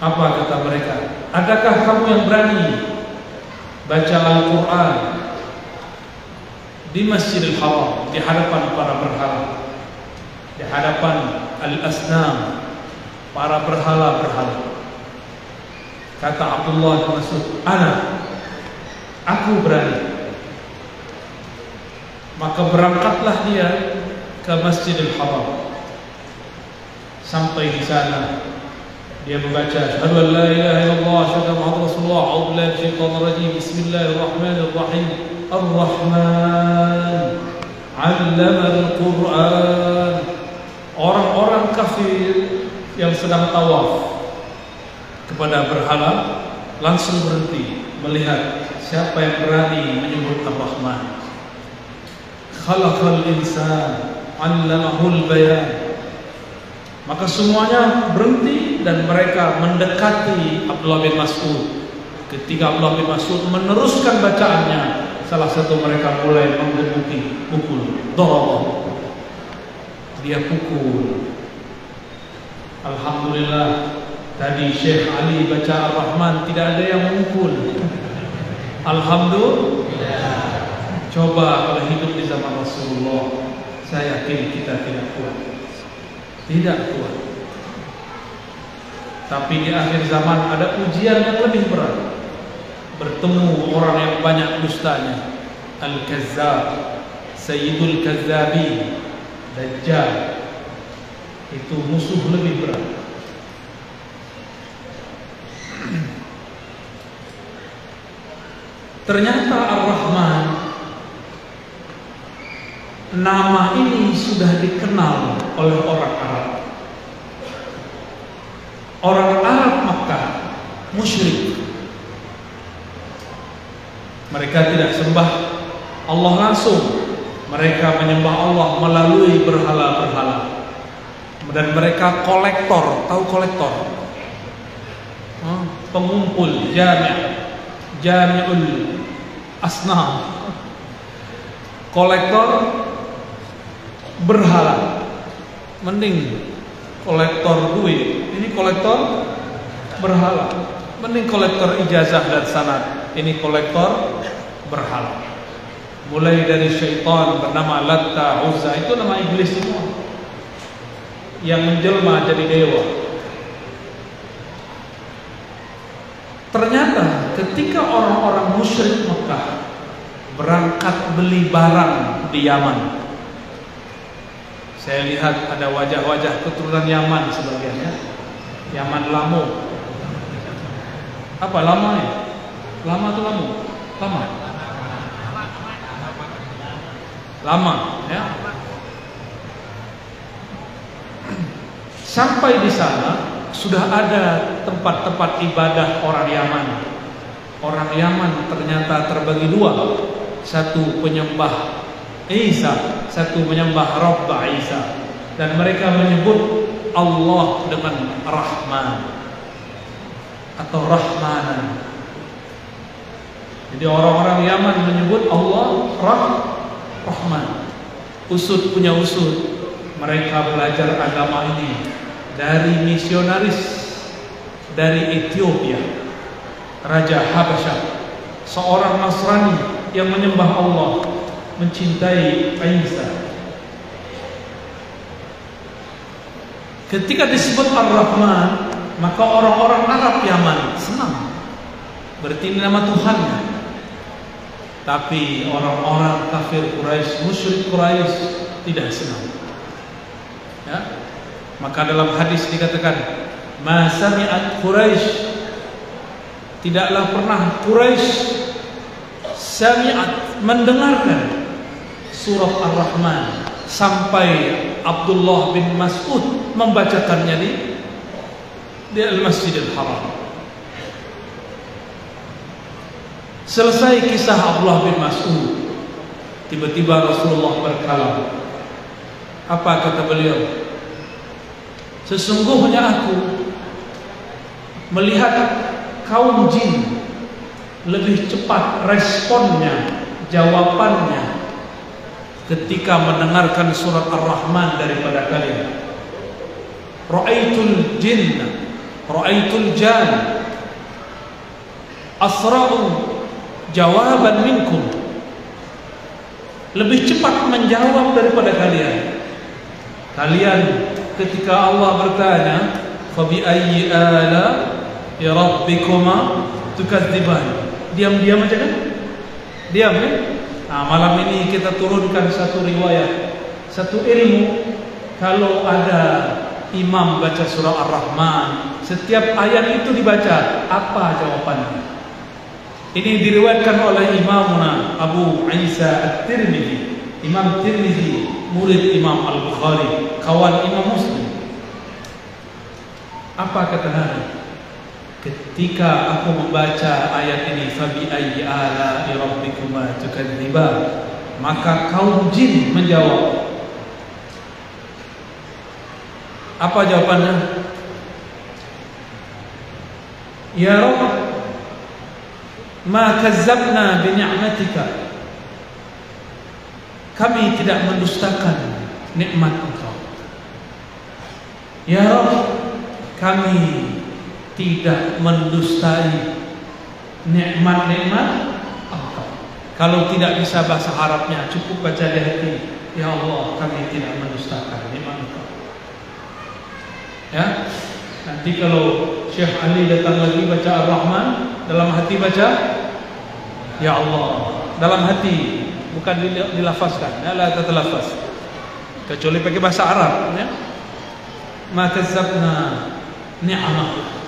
Apa kata mereka? Adakah kamu yang berani baca Al-Quran di Masjidil Haram di hadapan para berhala? Di hadapan al-asnam para berhala-berhala. Kata Abdullah bin Mas'ud, "Ana aku berani." Maka berangkatlah dia ke Masjidil Haram. Sampai di sana dia membaca Asyhadu an la ilaha illallah asyhadu anna Rasulullah a'udzu billahi minasyaitonir rajim bismillahirrahmanirrahim Ar-Rahman 'allama al-Qur'an orang-orang kafir yang sedang tawaf kepada berhala langsung berhenti melihat siapa yang berani menyebut Ar-Rahman. Khalaqal insan 'allamahul bayan. Maka semuanya berhenti dan mereka mendekati Abdullah bin Mas'ud. Ketika Abdullah bin Mas'ud meneruskan bacaannya, salah satu mereka mulai menggebuki pukul. Darabah dia pukul. Alhamdulillah tadi Syekh Ali baca Ar-Rahman tidak ada yang memukul. Alhamdulillah. Coba kalau hidup di zaman Rasulullah, saya yakin kita tidak kuat. Tidak kuat. Tapi di akhir zaman ada ujian yang lebih berat. Bertemu orang yang banyak dustanya. Al-Kazzab, Sayyidul Kazzabin, Dajjal itu musuh lebih berat. Ternyata Ar-Rahman nama ini sudah dikenal oleh orang Arab. Orang Arab Makkah musyrik. Mereka tidak sembah Allah langsung, mereka menyembah Allah melalui berhala-berhala. Dan mereka kolektor, tahu kolektor? Pengumpul jami' jami'ul asnam. Kolektor berhala. Mending kolektor duit. Ini kolektor berhala. Mending kolektor ijazah dan sanad. Ini kolektor berhala mulai dari syaitan bernama Latta Uzza itu nama iblis semua yang menjelma jadi dewa ternyata ketika orang-orang musyrik Mekah berangkat beli barang di Yaman saya lihat ada wajah-wajah keturunan Yaman sebagiannya Yaman Lamu apa lama ya? lama atau lamu? lama lama ya sampai di sana sudah ada tempat-tempat ibadah orang Yaman. Orang Yaman ternyata terbagi dua. Satu penyembah Isa, satu menyembah Rabb Isa. Dan mereka menyebut Allah dengan Rahman atau Rahmanan. Jadi orang-orang Yaman menyebut Allah Rah Rahman. Usut punya usut. Mereka belajar agama ini dari misionaris dari Ethiopia, Raja Habasyah, seorang Nasrani yang menyembah Allah, mencintai Isa. Ketika disebut Ar-Rahman, maka orang-orang Arab Yaman senang. Berarti ini nama Tuhannya. Tapi orang-orang kafir Quraisy, musyrik Quraisy tidak senang. Ya, maka dalam hadis dikatakan, "Ma sami'at Quraisy" Tidaklah pernah Quraisy sami'at mendengarkan surah Ar-Rahman sampai Abdullah bin Mas'ud membacakannya di di Al-Masjidil Haram. Selesai kisah Abdullah bin Mas'ud, tiba-tiba Rasulullah berkalam. Apa kata beliau? Sesungguhnya aku melihat kaum jin lebih cepat responnya, jawabannya ketika mendengarkan surat Ar-Rahman daripada kalian. Ra'aitul jin, ra'aitul jan asra'u jawaban minkum. Lebih cepat menjawab daripada kalian. Kalian ketika Allah bertanya fabi ayyi ala rabbikuma tukadziban? Diam-diam aja kan? Diam ya nah, malam ini kita turunkan satu riwayat satu ilmu kalau ada imam baca surah Ar-Rahman setiap ayat itu dibaca apa jawabannya ini diriwayatkan oleh Imamuna Abu Isa At-Tirmidzi Imam Tirmidzi murid Imam Al-Bukhari, kawan Imam Muslim. Apa kata Nabi? Ketika aku membaca ayat ini fabi ayyi ala rabbikuma tukadziban maka kaum jin menjawab Apa jawabannya? Ya Rabb ma kazzabna bi ni'matika kami tidak mendustakan nikmat Engkau. Ya Rabb, kami tidak mendustai nikmat-nikmat Engkau. Kalau tidak bisa bahasa Arabnya, cukup baca di hati. Ya Allah, kami tidak mendustakan nikmat Engkau. Ya, nanti kalau Syekh Ali datang lagi baca Ar-Rahman, dalam hati baca Ya Allah, dalam hati bukan dilafazkan ya la tatalafaz kecuali pakai bahasa Arab ya maka zabna ni'mah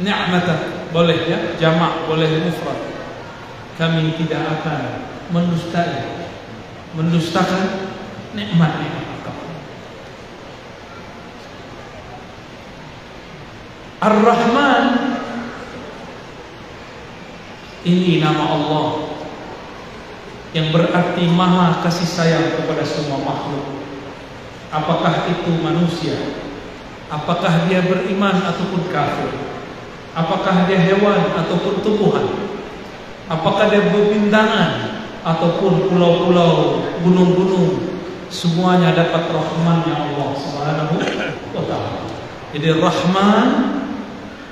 ni'mata boleh ya jamak boleh mufrad kami tidak akan mendustai mendustakan nikmat-nikmat Ar-Rahman ini nama Allah yang berarti maha kasih sayang kepada semua makhluk. Apakah itu manusia? Apakah dia beriman ataupun kafir? Apakah dia hewan ataupun tumbuhan? Apakah dia berbintangan ataupun pulau-pulau, gunung-gunung? Semuanya dapat rahmannya Allah Subhanahu wa taala. Jadi Rahman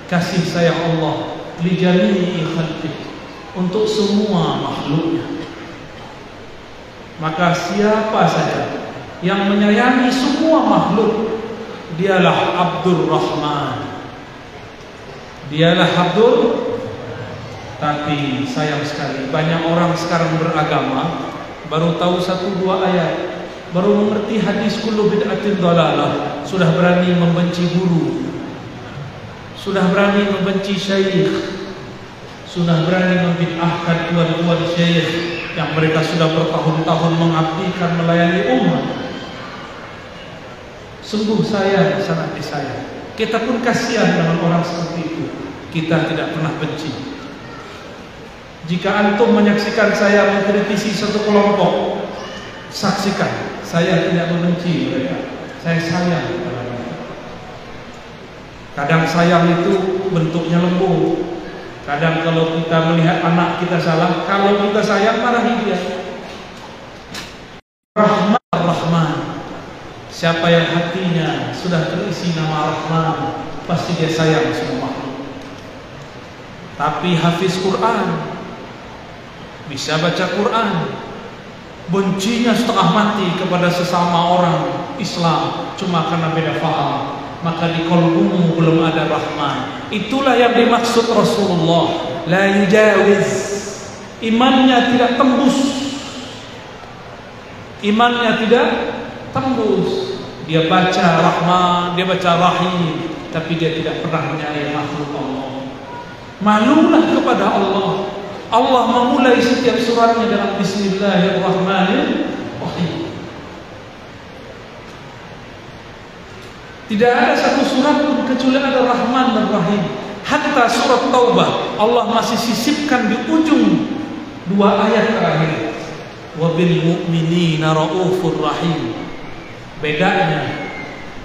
kasih sayang Allah li jami'i untuk semua makhluknya. Maka siapa saja yang menyayangi semua makhluk dialah Abdul Rahman. Dialah Abdul tapi sayang sekali banyak orang sekarang beragama baru tahu satu dua ayat baru mengerti hadis kullu bid'atin dalalah sudah berani membenci guru sudah berani membenci syekh sudah berani membid'ahkan tuan-tuan syekh yang mereka sudah bertahun-tahun mengabdikan melayani umat. Sungguh saya sangat disayang. Kita pun kasihan dengan orang seperti itu. Kita tidak pernah benci. Jika antum menyaksikan saya mengkritisi satu kelompok, saksikan saya tidak membenci mereka. Saya sayang. Kadang sayang itu bentuknya lembut. Kadang kalau kita melihat anak kita salah, kalau kita sayang marahi dia. Rahman Rahman Siapa yang hatinya sudah terisi nama Rahman Pasti dia sayang semua makhluk. Tapi hafiz Quran Bisa baca Quran Bencinya setengah mati kepada sesama orang Islam Cuma karena beda faham. Maka di kolbumu belum ada Rahman. Itulah yang dimaksud Rasulullah. La yujawiz. Imannya tidak tembus. Imannya tidak tembus dia baca Rahman, dia baca Rahim, tapi dia tidak pernah menyayai makhluk Allah. Malulah kepada Allah. Allah memulai setiap suratnya dengan Bismillahirrahmanirrahim. Tidak ada satu surat pun kecuali ada Rahman dan Rahim. Hatta surat Taubah Allah masih sisipkan di ujung dua ayat terakhir. Wabil mu'minina raufur rahim. Bedanya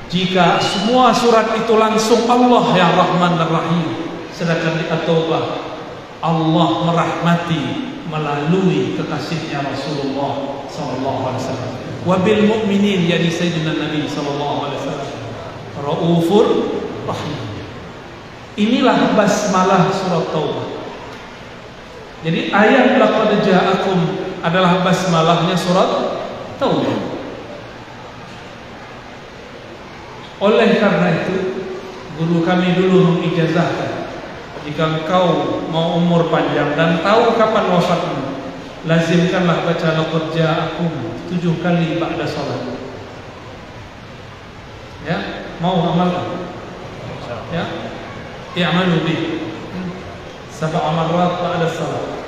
jika semua surat itu langsung Allah yang Rahman dan Rahim sedangkan di At-Taubah Allah merahmati melalui kekasihnya Rasulullah sallallahu alaihi wasallam. Wabil mu'minin yani sayyidina Nabi sallallahu alaihi wasallam. Raufur Rahim. Inilah basmalah surat Taubah. Jadi ayat laqad ja'akum adalah basmalahnya surat Taubah. Oleh karena itu Guru kami dulu mengijazahkan Jika engkau mau umur panjang Dan tahu kapan wafatmu Lazimkanlah baca Laqad aku Tujuh kali ba'da salat. Ya Mau amal Ya I'malu bih. Sabah amarat ba'da salat.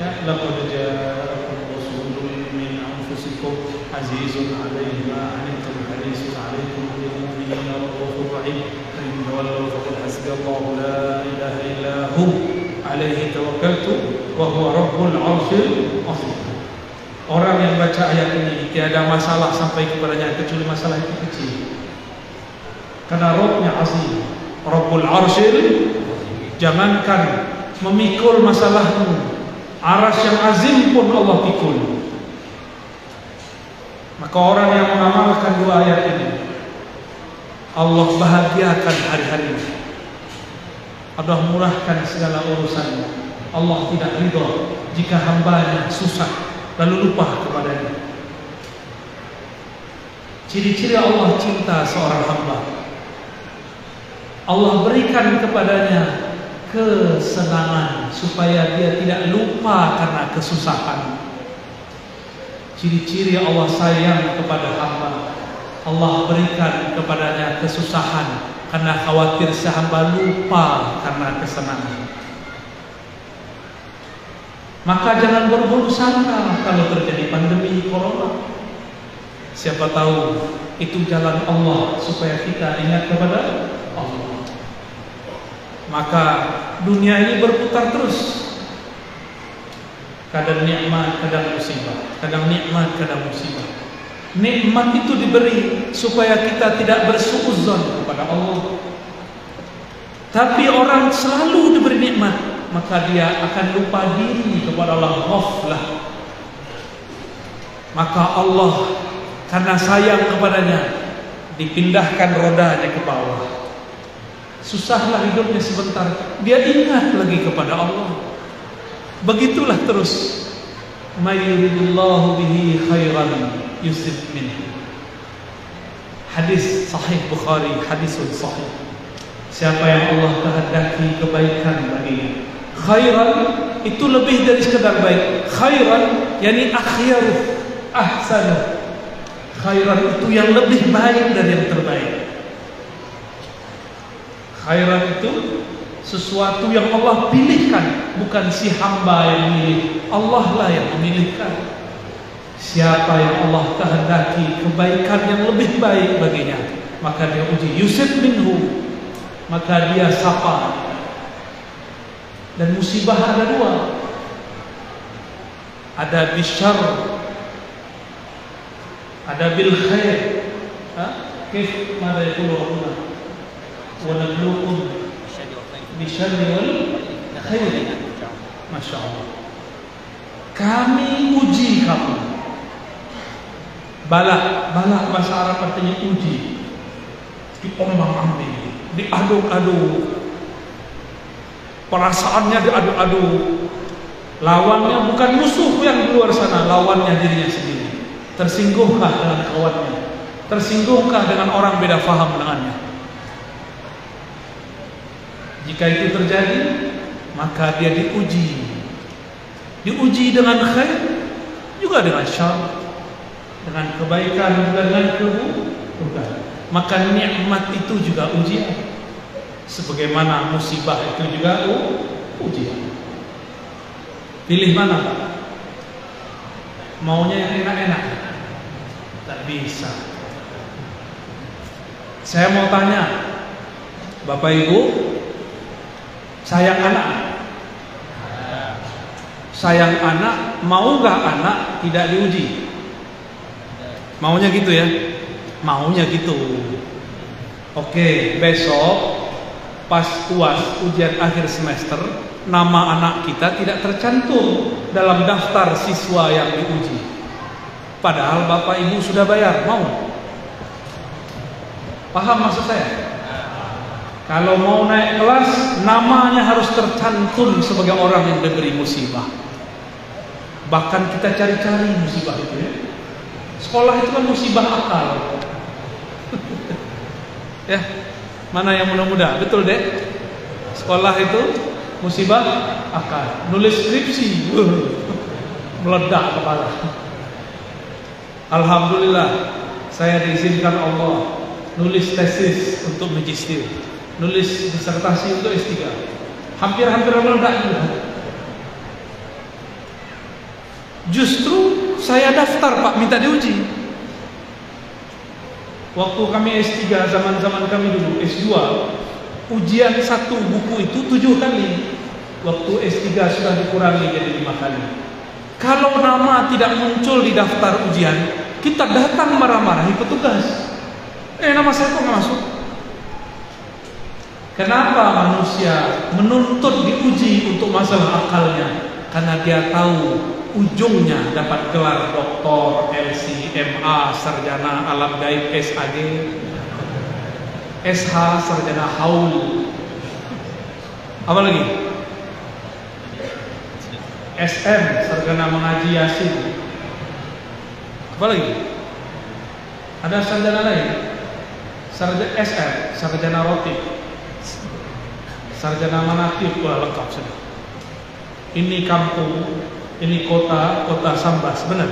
Ya Laqad ja'akum Rasulun min anfusikum Azizun alaihi رؤوف رحيم فإن تولوا فقل حسبي الله لا إله إلا هو عليه توكلت وهو رب العرش العظيم Orang yang baca ayat ini tiada masalah sampai kepadanya kecuali masalah itu kecil. Karena Rabbnya azim, Rabbul Arsyil jangankan memikul masalahmu, aras yang azim pun Allah pikul. Maka orang yang mengamalkan dua ayat ini Allah bahagiakan hari-hari ini. Allah murahkan segala urusannya. Allah tidak ridho jika hambanya susah lalu lupa kepadanya. Ciri-ciri Allah cinta seorang hamba. Allah berikan kepadanya kesenangan supaya dia tidak lupa karena kesusahan. Ciri-ciri Allah sayang kepada hamba Allah berikan kepadanya kesusahan karena khawatir sehamba lupa karena kesenangan. Maka jangan berburuk sangka kalau terjadi pandemi corona. Siapa tahu itu jalan Allah supaya kita ingat kepada Allah. Maka dunia ini berputar terus. Kadang nikmat, kadang musibah. Kadang nikmat, kadang musibah. Nikmat itu diberi supaya kita tidak bersuuzon kepada Allah. Tapi orang selalu diberi nikmat, maka dia akan lupa diri kepada Allah ghaflah. Maka Allah karena sayang kepadanya dipindahkan rodanya ke bawah. Susahlah hidupnya sebentar, dia ingat lagi kepada Allah. Begitulah terus. Mayyuridullahu bihi khairan yusib minhu. Hadis sahih Bukhari, hadisun sahih. Siapa yang Allah kehendaki kebaikan baginya. Khairan itu lebih dari sekedar baik. Khairan yakni akhir, ahsan. Khairan itu yang lebih baik dari yang terbaik. Khairan itu sesuatu yang Allah pilihkan, bukan si hamba yang memilih. Allah lah yang memilihkan. Siapa yang Allah kehendaki kebaikan yang lebih baik baginya, maka dia uji Yusuf minhu maka dia sapa. Dan musibah ada dua. Ada bisyar, ada bil khair. Ha? Kif mada yaqulu Rabbuna? Wa nabluukum bisyarri wal khair. Masya Allah. Kami uji kamu. Balak, balak bahasa Arab artinya uji. Diombang-ambing, diaduk-aduk. Perasaannya diaduk-aduk. Lawannya bukan musuh yang di luar sana, lawannya dirinya sendiri. Tersinggungkah dengan kawannya? Tersinggungkah dengan orang beda faham dengannya? Jika itu terjadi, maka dia diuji. Diuji dengan khair, juga dengan syar, dengan kebaikan dengan keburukan. Maka nikmat itu juga ujian. Sebagaimana musibah itu juga ujian. Pilih mana Pak? Maunya yang enak-enak? Tak bisa. Saya mau tanya, Bapak Ibu, sayang anak? Sayang anak, mau gak anak tidak diuji? Maunya gitu ya? Maunya gitu. Oke, besok pas UAS ujian akhir semester, nama anak kita tidak tercantum dalam daftar siswa yang diuji. Padahal Bapak Ibu sudah bayar, mau? Paham maksud saya? Kalau mau naik kelas, namanya harus tercantum sebagai orang yang diberi musibah. Bahkan kita cari-cari musibah itu ya. Sekolah itu kan musibah akal. ya, mana yang muda-muda? Betul deh. Sekolah itu musibah akal. Nulis skripsi, meledak kepala. Alhamdulillah, saya diizinkan Allah nulis tesis untuk magister, nulis disertasi untuk S3. Hampir-hampir meledak juga. Justru saya daftar Pak minta diuji. Waktu kami S3 zaman-zaman kami dulu S2 ujian satu buku itu tujuh kali. Waktu S3 sudah dikurangi jadi lima kali. Kalau nama tidak muncul di daftar ujian, kita datang marah-marahi petugas. Eh nama saya kok nggak masuk? Kenapa manusia menuntut diuji untuk masalah akalnya? Karena dia tahu ujungnya dapat gelar doktor, LC, MA, sarjana alam gaib, SAG, SH, sarjana haul. Apa lagi? SM, sarjana mengaji yasin. Apa lagi? Ada sarjana lain? Sarjana SM, sarjana roti. Sarjana manakib, wah lengkap sudah. Ini kampung ini kota kota Sambas, benar?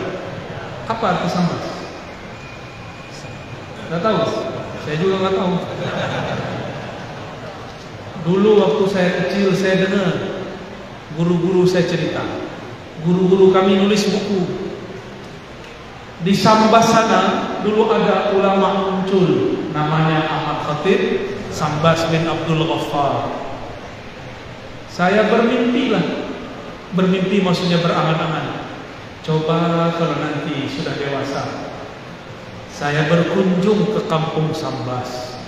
Apa arti Sambas? Tidak tahu. Saya juga nggak tahu. Dulu waktu saya kecil saya dengar guru-guru saya cerita. Guru-guru kami nulis buku. Di Sambas sana dulu ada ulama muncul namanya Ahmad Khatib Sambas bin Abdul Ghaffar. Saya bermimpi lah Bermimpi maksudnya berangan-angan. Coba kalau nanti sudah dewasa, saya berkunjung ke kampung Sambas.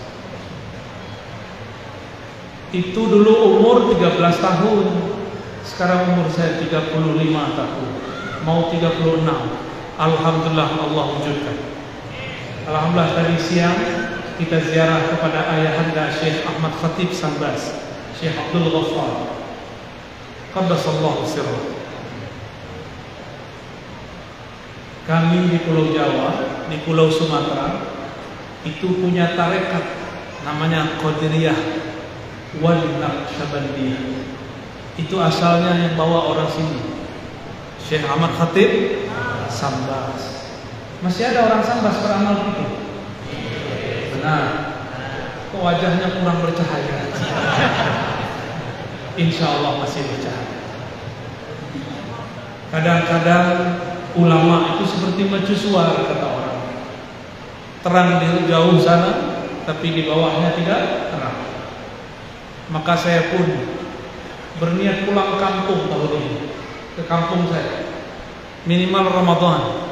Itu dulu umur 13 tahun. Sekarang umur saya 35 tahun. Mau 36. Alhamdulillah Allah wujudkan. Alhamdulillah tadi siang kita ziarah kepada ayahanda Syekh Ahmad Khatib Sambas, Syekh Abdul Ghaffar. Qaddasallahu sirrah. Kami di Pulau Jawa, di Pulau Sumatera itu punya tarekat namanya Qadiriyah wal Naqsyabandiyah. Itu asalnya yang bawa orang sini. Syekh Ahmad Khatib Sambas. Masih ada orang Sambas beramal begitu? Benar. Kok wajahnya kurang bercahaya? Insya Allah masih bercahaya. Kadang-kadang ulama itu seperti mercusuar kata orang. Terang di jauh sana, tapi di bawahnya tidak terang. Maka saya pun berniat pulang kampung tahun ini ke kampung saya minimal Ramadan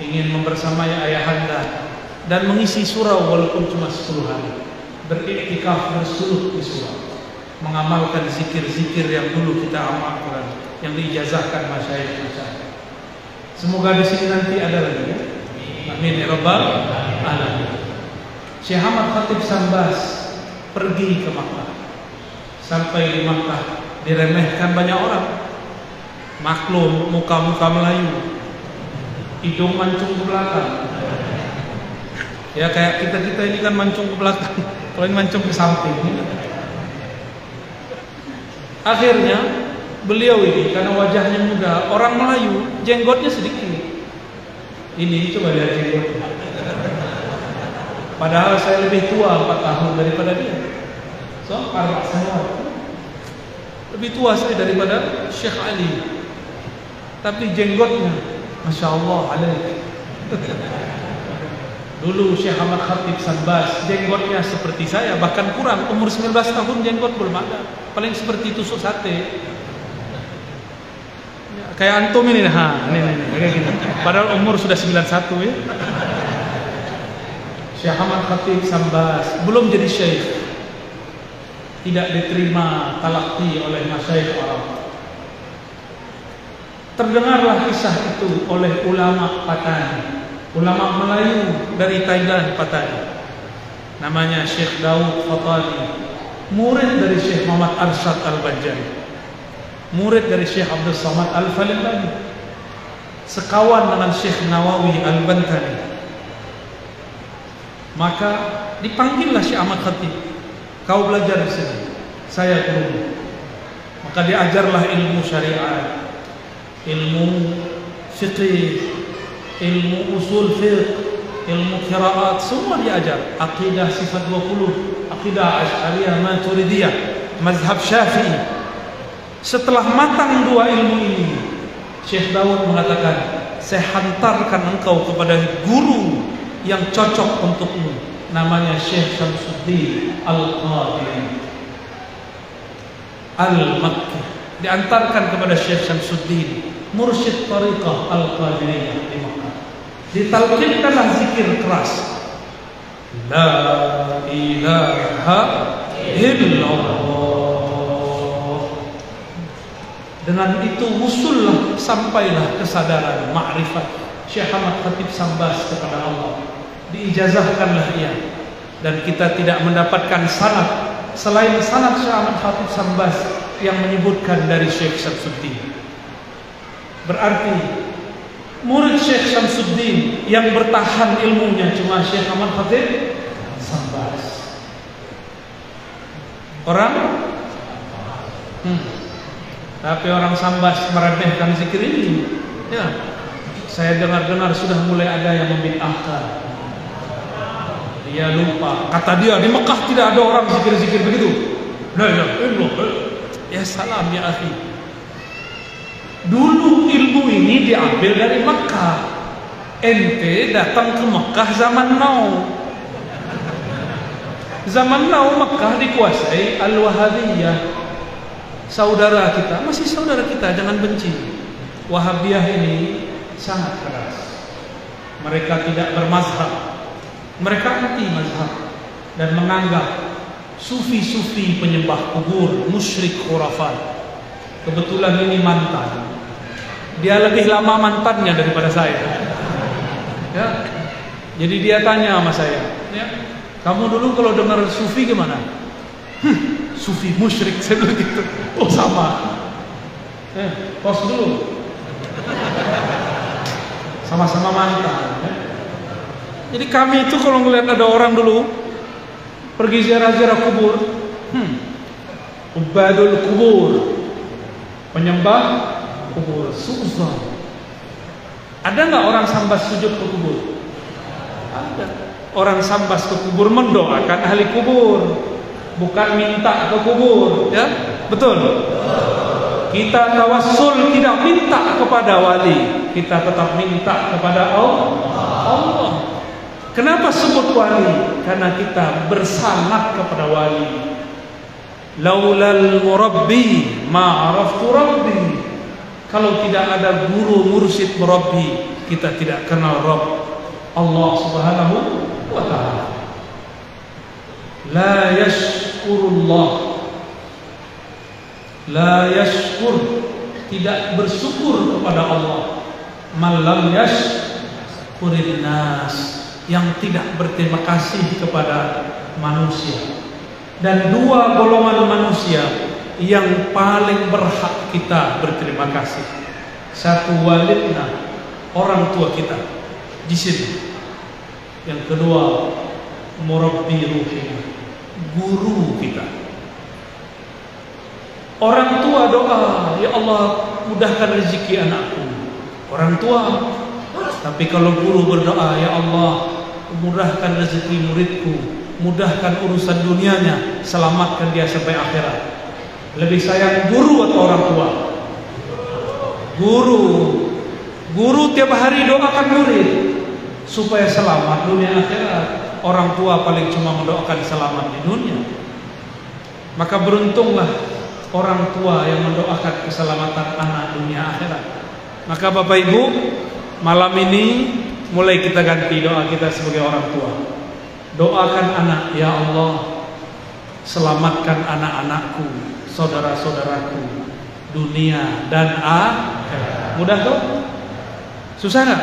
ingin membersamai ayahanda dan mengisi surau walaupun cuma 10 hari beriktikaf bersuluh di surau mengamalkan zikir-zikir yang dulu kita amalkan yang diijazahkan masyayikh-masyayikh semoga di sini nanti ada lagi ya. Amin ya rabbal alamin. Syekh Ahmad Khatib Sambas pergi ke Makkah. Sampai di Makkah diremehkan banyak orang. Maklum muka-muka Melayu. Hidung mancung ke belakang. Ya kayak kita kita ini kan mancung ke belakang. Kalau ini mancung ke samping akhirnya beliau ini karena wajahnya muda orang Melayu jenggotnya sedikit. Ini coba lihat jenggotnya padahal saya lebih tua 4 tahun daripada dia. So karena saya lebih tua saya daripada Syekh Ali. Tapi jenggotnya Masya Allah alaih Dulu Syekh Ahmad Khatib Sanbas Jenggotnya seperti saya Bahkan kurang Umur 19 tahun jenggot belum ada. Paling seperti tusuk sate. Ya, Kayak antum ini ha, ini, ini, ini, gini. Padahal umur sudah 91 ya. Syekh Ahmad Khatib Sanbas Belum jadi syekh. Tidak diterima talakti oleh masyayikh orang. Terdengarlah kisah itu oleh ulama Patani ulama Melayu dari Thailand Patani namanya Syekh Daud Fatani murid dari Syekh Muhammad Arsyad Al-Bajjari murid dari Syekh Abdul Samad Al-Falilani sekawan dengan Syekh Nawawi Al-Bantani. Maka dipanggillah Syekh Ahmad Khatib. Kau belajar di sini. Saya guru maka diajarlah ilmu syariat ilmu fiqih ilmu usul fiqh, ilmu qiraat semua diajar. Akidah sifat 20, akidah Asy'ariyah Maturidiyah, mazhab Syafi'i. Setelah matang dua ilmu ini, Syekh Dawud mengatakan, "Saya hantarkan engkau kepada guru yang cocok untukmu." Namanya Syekh Syamsuddin Al-Qadiri. Al-Makki diantarkan kepada Syekh Syamsuddin mursyid tariqah Al-Qadiriyah di Makkah ditalqinkanlah zikir keras. La ilaha illallah. Dengan itu usullah sampailah kesadaran ma'rifat Syekh Ahmad Khatib Sambas kepada Allah. Diijazahkanlah ia. Dan kita tidak mendapatkan sanad Selain sanad Syekh Ahmad Khatib Sambas Yang menyebutkan dari Syekh Syamsuddin. Berarti murid Syekh Syamsuddin yang bertahan ilmunya cuma Syekh Ahmad Khatib Sambas. Orang hmm. Tapi orang Sambas meremehkan zikir ini. Ya. Saya dengar-dengar sudah mulai ada yang membid'ahkan. Dia lupa. Kata dia di Mekah tidak ada orang zikir-zikir begitu. La ilaha illallah. Ya salam ya akhi. Dulu ilmu ini diambil dari Mekah. Ente datang ke Mekah zaman now. Zaman now Mekah dikuasai Al-Wahabiyah. Saudara kita, masih saudara kita, jangan benci. Wahabiyah ini sangat keras. Mereka tidak bermazhab. Mereka anti mazhab dan menganggap sufi-sufi penyembah kubur, musyrik khurafat. Kebetulan ini mantan dia lebih lama mantannya daripada saya. Ya. Jadi dia tanya sama saya, ya, kamu dulu kalau dengar sufi gimana? Hmm, sufi musyrik saya bilang gitu. Oh sama. Eh, pos dulu. Sama-sama mantan. Ya. Jadi kami itu kalau ngeliat ada orang dulu pergi ziarah-ziarah kubur, hmm, ubadul kubur, penyembah kubur suzon ada nggak orang sambas sujud ke kubur? Ada. Orang sambas ke kubur mendoakan ahli kubur bukan minta ke kubur ya? Betul? Kita tawassul tidak minta kepada wali kita tetap minta kepada Allah. Allah. Kenapa sebut wali? Karena kita bersanad kepada wali. Laulal murabbi ma araftu rabbi kalau tidak ada guru mursyid murabbi kita tidak kenal Rabb. Allah Subhanahu wa taala. La yashkurullah. La yashkur. Tidak bersyukur kepada Allah. Malam yashkurin nas. Yang tidak berterima kasih kepada manusia. Dan dua golongan manusia yang paling berhak kita berterima kasih. Satu walidna, orang tua kita di sini. Yang kedua, murabbi ruhina, guru kita. Orang tua doa, ya Allah mudahkan rezeki anakku. Orang tua. Tapi kalau guru berdoa, ya Allah mudahkan rezeki muridku mudahkan urusan dunianya, selamatkan dia sampai akhirat. Lebih sayang guru atau orang tua? Guru. Guru tiap hari doakan murid supaya selamat dunia akhirat. Orang tua paling cuma mendoakan selamat di dunia. Maka beruntunglah orang tua yang mendoakan keselamatan anak dunia akhirat. Maka Bapak Ibu, malam ini mulai kita ganti doa kita sebagai orang tua. Doakan anak, ya Allah, selamatkan anak-anakku, saudara-saudaraku, dunia dan akhirat. Mudah tuh? Susah nggak?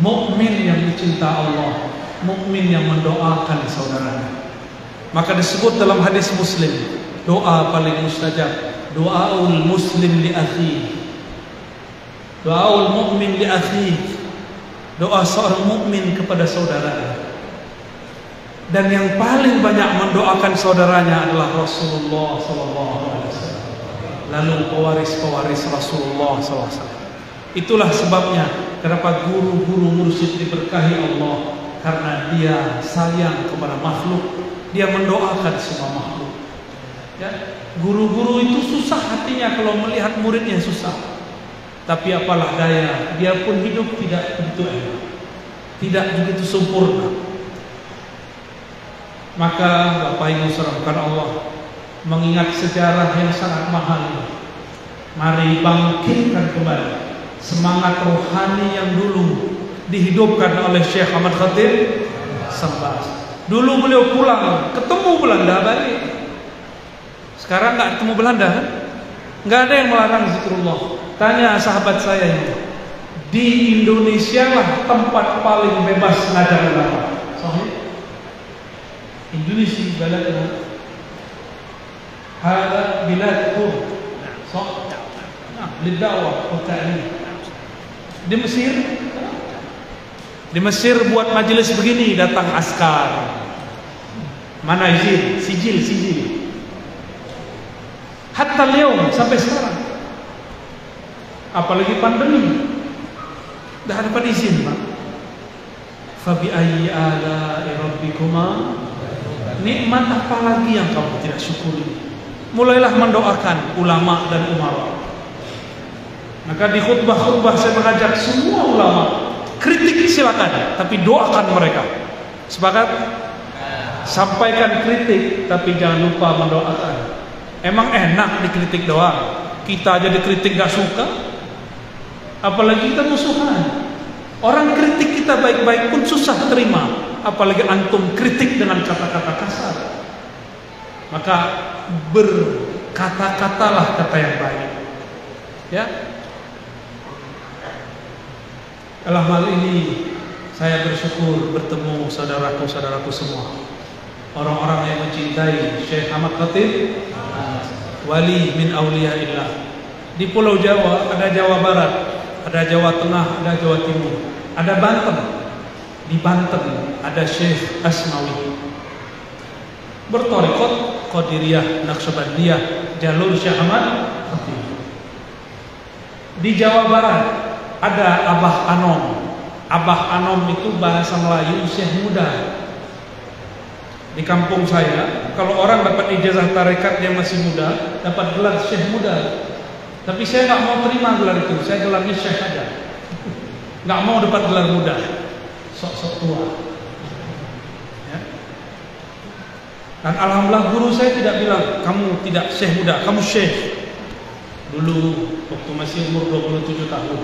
Mukmin yang dicinta Allah, mukmin yang mendoakan saudaranya. Maka disebut dalam hadis Muslim, doa paling mustajab, doaul muslim li akhi. Doaul mukmin li akhi doa seorang mukmin kepada saudaranya. Dan yang paling banyak mendoakan saudaranya adalah Rasulullah SAW. Lalu pewaris-pewaris Rasulullah SAW. Itulah sebabnya kenapa guru-guru mursyid diberkahi Allah karena dia sayang kepada makhluk, dia mendoakan semua makhluk. Ya, guru-guru itu susah hatinya kalau melihat muridnya susah. Tapi apalah daya, dia pun hidup tidak begitu enak. Tidak begitu sempurna. Maka Bapak Ibu serahkan Allah mengingat sejarah yang sangat mahal. Mari bangkitkan kembali semangat rohani yang dulu dihidupkan oleh Syekh Ahmad Khatib Sambas. Dulu beliau pulang, ketemu Belanda balik. Sekarang nggak ketemu Belanda kan? Nggak ada yang melarang zikrullah. Tanya sahabat saya ini. Di Indonesia lah tempat paling bebas ngajar ulama. Indonesia baladna. Hada biladkum. Sah? Nah, lidawah wa Di Mesir di Mesir buat majelis begini datang askar. Mana izin? Sijil, sijil. Hatta liom sampai sekarang apalagi pandemi tidak dapat izin pak fabi ayyi ala rabbikuma nikmat apa lagi yang kamu tidak syukuri? Mulailah mendoakan ulama dan umara. Maka di khutbah-khutbah saya mengajak semua ulama kritik silakan tapi doakan mereka. Sepakat? Sampaikan kritik tapi jangan lupa mendoakan. Emang enak dikritik doang. Kita aja dikritik gak suka. Apalagi kita musuhan. Orang kritik kita baik-baik pun susah terima, apalagi antum kritik dengan kata-kata kasar. Maka berkata-katalah kata yang baik. Ya. Dalam hal ini saya bersyukur bertemu saudaraku-saudaraku semua. Orang-orang yang mencintai Syekh Ahmad Khatib wali min auliyaillah. Di Pulau Jawa ada Jawa Barat, ada Jawa Tengah, ada Jawa Timur, ada Banten. Di Banten ada Syekh Asmawi. Bertorikot Qadiriyah, Naqsyabandiyah, jalur Syekh Ahmad Di Jawa Barat ada Abah Anom. Abah Anom itu bahasa Melayu Syekh Muda. Di kampung saya, kalau orang dapat ijazah tarekat dia masih muda, dapat gelar Syekh Muda. Tapi saya nggak mau terima gelar itu. Saya gelarnya syekh aja. Nggak mau dapat gelar muda. Sok-sok tua. Ya. Dan alhamdulillah guru saya tidak bilang kamu tidak syekh muda, kamu syekh. Dulu waktu masih umur 27 tahun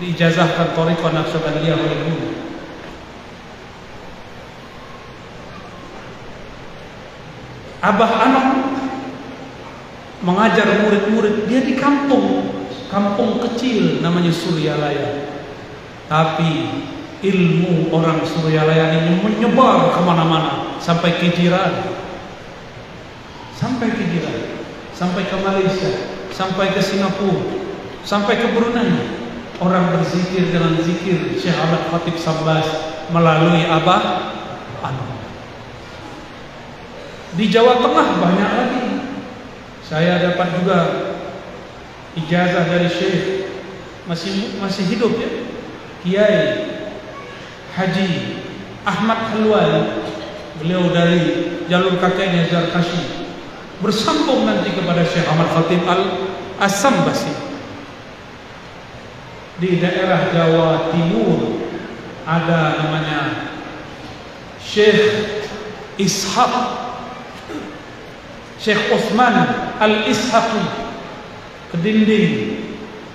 diijazahkan Thariqah Naqsyabandiyah oleh guru. Abah Anak mengajar murid-murid dia di kampung, kampung kecil namanya Suryalaya. Tapi ilmu orang Suryalaya ini menyebar ke mana-mana. Sampai ke jiran. Sampai ke jiran. Sampai ke Malaysia. Sampai ke Singapura. Sampai ke Brunei. Orang berzikir dengan zikir Syekh Ahmad Khatib Sambas melalui Abah Anu di Jawa Tengah banyak lagi. Saya dapat juga ijazah dari Syekh. Masih masih hidup ya. Kiai Haji Ahmad Halwan beliau dari jalur kakeknya Zarkashi bersambung nanti kepada Syekh Ahmad Khatib Al Asambasi di daerah Jawa Timur ada namanya Syekh Ishaq Syekh Osman Al Ishaqi Kedinding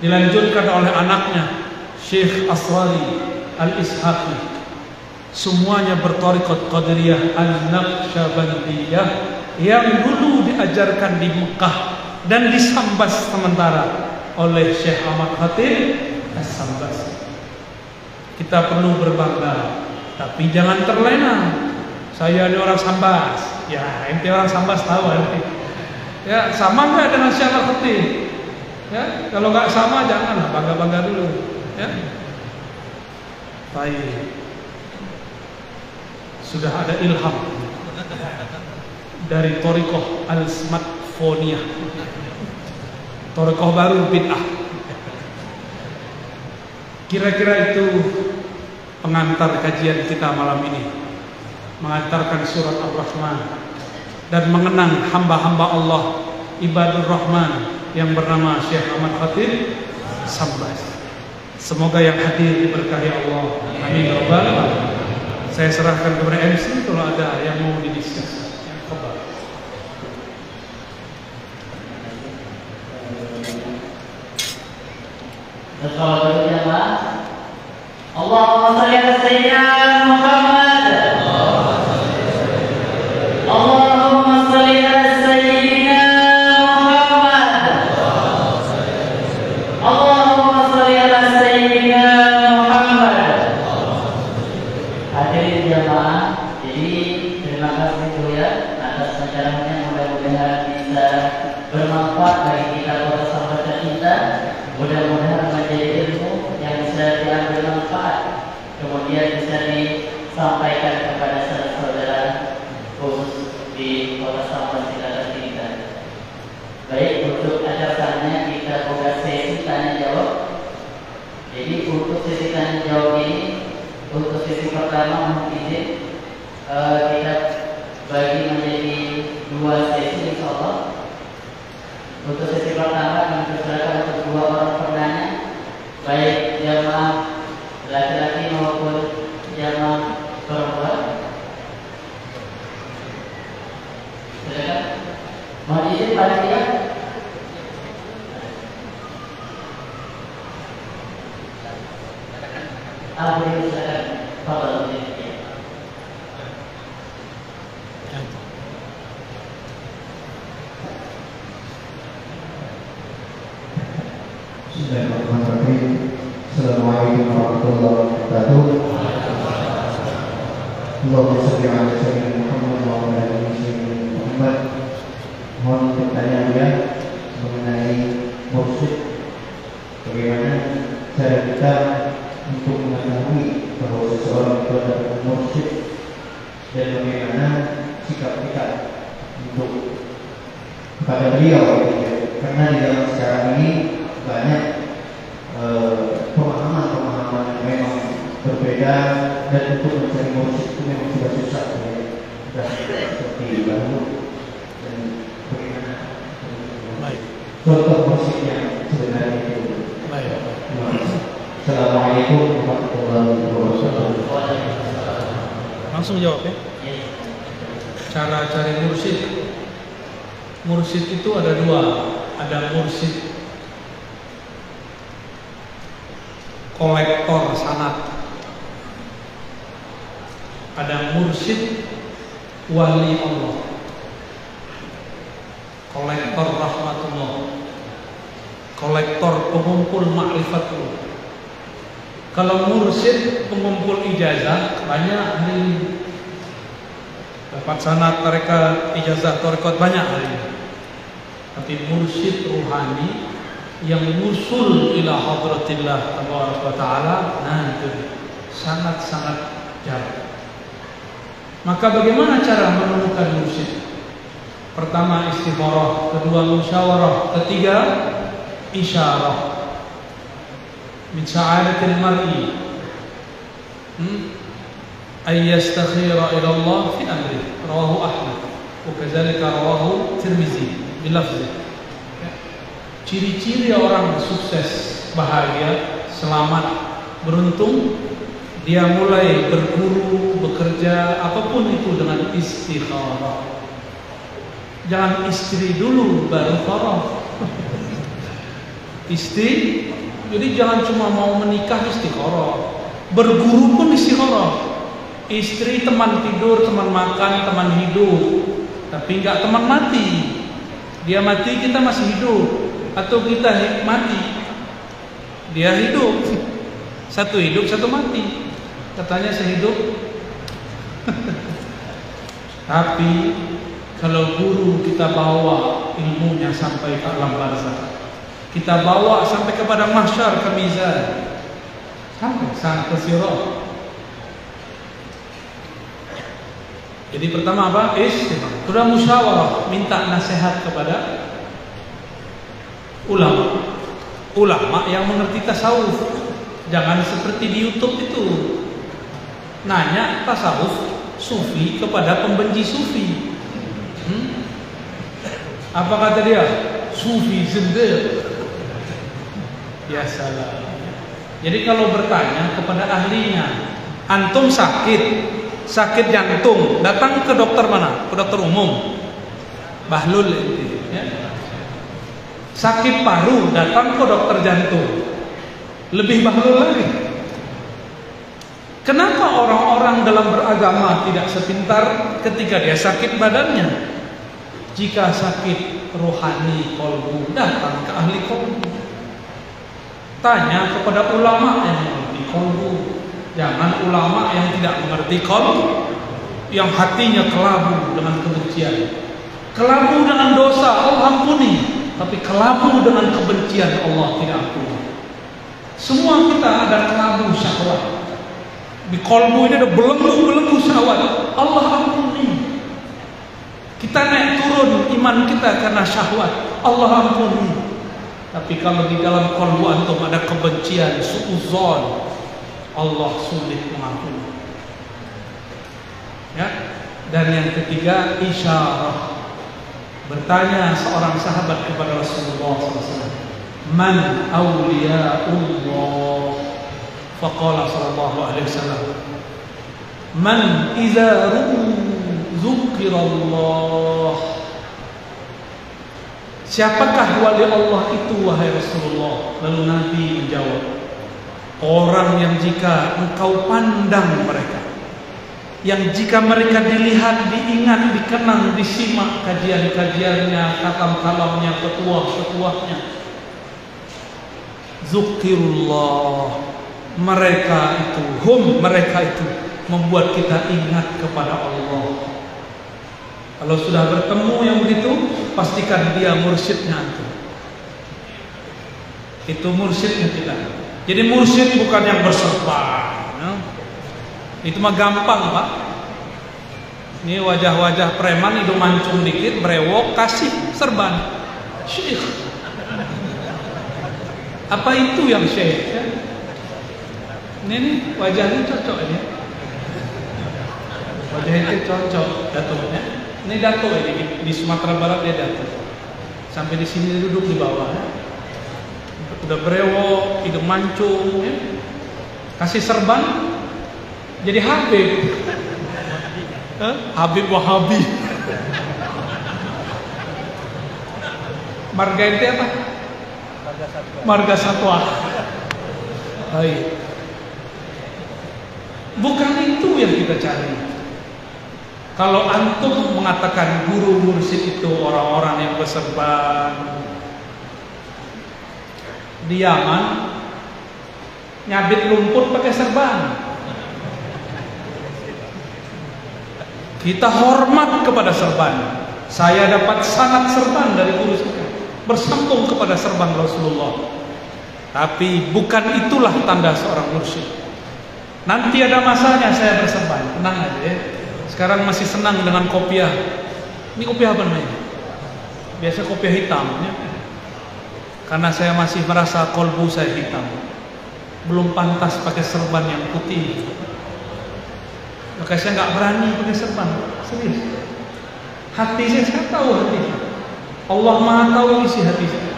dilanjutkan oleh anaknya Syekh Aswari Al Ishaqi semuanya bertarikat Qadiriyah An-Naqsyabandiyah yang dulu diajarkan di Mekah dan disambas sementara oleh Syekh Ahmad Khatib As-Sambas. Kita perlu berbangga, tapi jangan terlena. Saya ini orang Sambas. Ya, ente orang Sambas tahu nanti. Ya, sama nggak dengan Syekh Ahmad Khatib? Ya, kalau nggak sama janganlah bangga-bangga dulu. Ya. Baik. Sudah ada ilham dari Torikoh Al-Smartphoniyah Torikoh baru bid'ah. Kira-kira itu pengantar kajian kita malam ini. Mengantarkan surat Ar-Rahman. Dan mengenang hamba-hamba Allah Ibadur Rahman Yang bernama Syekh Ahmad Khatib Sambas. Semoga yang hadir diberkahi Allah. Amin. Ya Saya serahkan kepada MC kalau ada yang mau didiskusi. Kalau jamaah Allahumma salli ala sayyidina Muhammad Allahumma salli ala sayyidina Muhammad Allahumma salli ala sayyidina Muhammad Hadirin jamaah Jadi terima kasih dulu ya atas acaranya mudah-mudahan bisa bermanfaat bagi kita para sahabat kita mudah-mudahan menjadi ilmu yang bisa diambil manfaat kemudian bisa disampaikan kepada saudara khusus di kota Sampang Cilacap kita baik untuk acaranya kita buka sesi tanya jawab jadi untuk sesi tanya jawab ini untuk sesi pertama mohon izin uh, kita bagi menjadi dua sesi insya Allah untuk sesi pertama kami persilakan untuk dua orang penanya baik jamaah laki-laki maupun jamaah perempuan. Silakan. Mohon izin panitia. Assalamualaikum warahmatullahi wabarakatuh. Allahumma ala sayyidina ali sayyidina Muhammad. Mohon pertanyaan ya mengenai mursyid. Bagaimana cara kita untuk mengetahui bahwa seseorang itu adalah mursyid dan bagaimana sikap kita untuk kepada beliau karena di dalam sekarang ini banyak pemahaman-pemahaman yang memang berbeda dan untuk mencari mursyid itu memang sudah susah ya. sudah seperti dahulu dan bagaimana Baik. contoh mursyid yang sebenarnya itu Baik. Assalamualaikum warahmatullahi wabarakatuh Langsung jawab ya. cara cari mursyid. Mursyid itu ada dua, ada mursyid kolektor sanat, ada mursyid wali Allah, kolektor rahmatullah, kolektor pengumpul ma'rifatullah. Kalau mursyid pengumpul ijazah banyak hari ini. Dapat sanat mereka ijazah tarekat banyak hari ini. Tapi mursyid ruhani yang musul ila hadratillah tabaraka taala nah itu sangat-sangat jarang. Maka bagaimana cara menemukan mursyid? Pertama istimoroh, kedua musyawarah, ketiga isyarah. Min sa'adatil mar'i hmm? ay ila Allah fi amri. Rawahu Ahmad wa rawahu Tirmizi bilafzi. Ciri-ciri orang sukses, bahagia, selamat, beruntung dia mulai berguru bekerja apa pun itu dengan istikharah jangan istri dulu baru farah istri jadi jangan cuma mau menikah istikharah. Berguru pun istikharah. Istri teman tidur, teman makan, teman hidup. Tapi enggak teman mati. Dia mati kita masih hidup atau kita mati. Dia hidup. Satu hidup, satu mati. Katanya sehidup. Tapi kalau guru kita bawa ilmunya sampai ke alam barzakh kita bawa sampai kepada mahsyar ke mizan sampai sang kesirah jadi pertama apa? Istighfar sudah musyawarah minta nasihat kepada ulama. Ulama yang mengerti tasawuf. Jangan seperti di YouTube itu nanya tasawuf sufi kepada pembenci sufi hmm? apa kata dia sufi zindir Ya salah. Jadi kalau bertanya kepada ahlinya, antum sakit, sakit jantung, datang ke dokter mana? Ke dokter umum. Bahlul ya. Sakit paru, datang ke dokter jantung. Lebih bahlul lagi. Kenapa orang-orang dalam beragama tidak sepintar ketika dia sakit badannya? Jika sakit rohani kolbu, datang ke ahli kolbu. Tanya kepada ulama yang mengerti kolbu. Jangan ulama yang tidak mengerti kolbu. Yang hatinya kelabu dengan kebencian. Kelabu dengan dosa, Allah ampuni. Tapi kelabu dengan kebencian, Allah tidak ampuni. Semua kita ada kelabu syahwat. Di kolbu ini ada belenggu-belenggu syahwat. Allah ampuni. Kita naik turun iman kita karena syahwat. Allah ampuni. Tapi kalau di dalam kalbu antum ada kebencian, suuzon, Allah sulit mengampuni. Ya. Dan yang ketiga isyarah. Bertanya seorang sahabat kepada Rasulullah SAW. Man awliyaullah? Faqala sallallahu alaihi wasallam. Man idza dzukirallah Siapakah wali Allah itu wahai Rasulullah? Lalu Nabi menjawab, orang yang jika engkau pandang mereka, yang jika mereka dilihat, diingat, dikenang, disimak kajian-kajiannya, kalam-kalamnya, petuah-petuahnya. Zukirullah, mereka itu, hum mereka itu membuat kita ingat kepada Allah. Kalau sudah bertemu yang begitu, pastikan dia mursyidnya itu. Itu mursyidnya kita. Jadi mursyid bukan yang berserban. Ya. Itu mah gampang pak. Ini wajah-wajah preman itu mancung dikit, brewok, kasih serban. Syekh. Apa itu yang syekh? Ya? Ini nih wajahnya cocok ini. Wajahnya cocok datuknya. Ini datuk ini di, Sumatera Barat dia datuk. Sampai di sini duduk di bawah. Ya. Udah brewok, hidung mancung, ya. kasih serban, jadi Habib. Huh? Habib Wahabi. Marga itu apa? Marga Satwa. Marga Satwa. Baik. Bukan itu yang kita cari. Kalau antum mengatakan guru mursyid itu orang-orang yang berserban di Yaman nyabit lumpur pakai serban. Kita hormat kepada serban. Saya dapat sangat serban dari guru saya. Bersambung kepada serban Rasulullah. Tapi bukan itulah tanda seorang mursyid. Nanti ada masanya saya berserban. Tenang aja ya. Sekarang masih senang dengan kopiah. Ini kopiah apa namanya? Biasa kopiah hitam ya. Karena saya masih merasa kolbu saya hitam. Belum pantas pakai serban yang putih. Maka saya nggak berani pakai serban. Serius. Hati saya, saya tahu hati. Allah Maha tahu isi hati saya.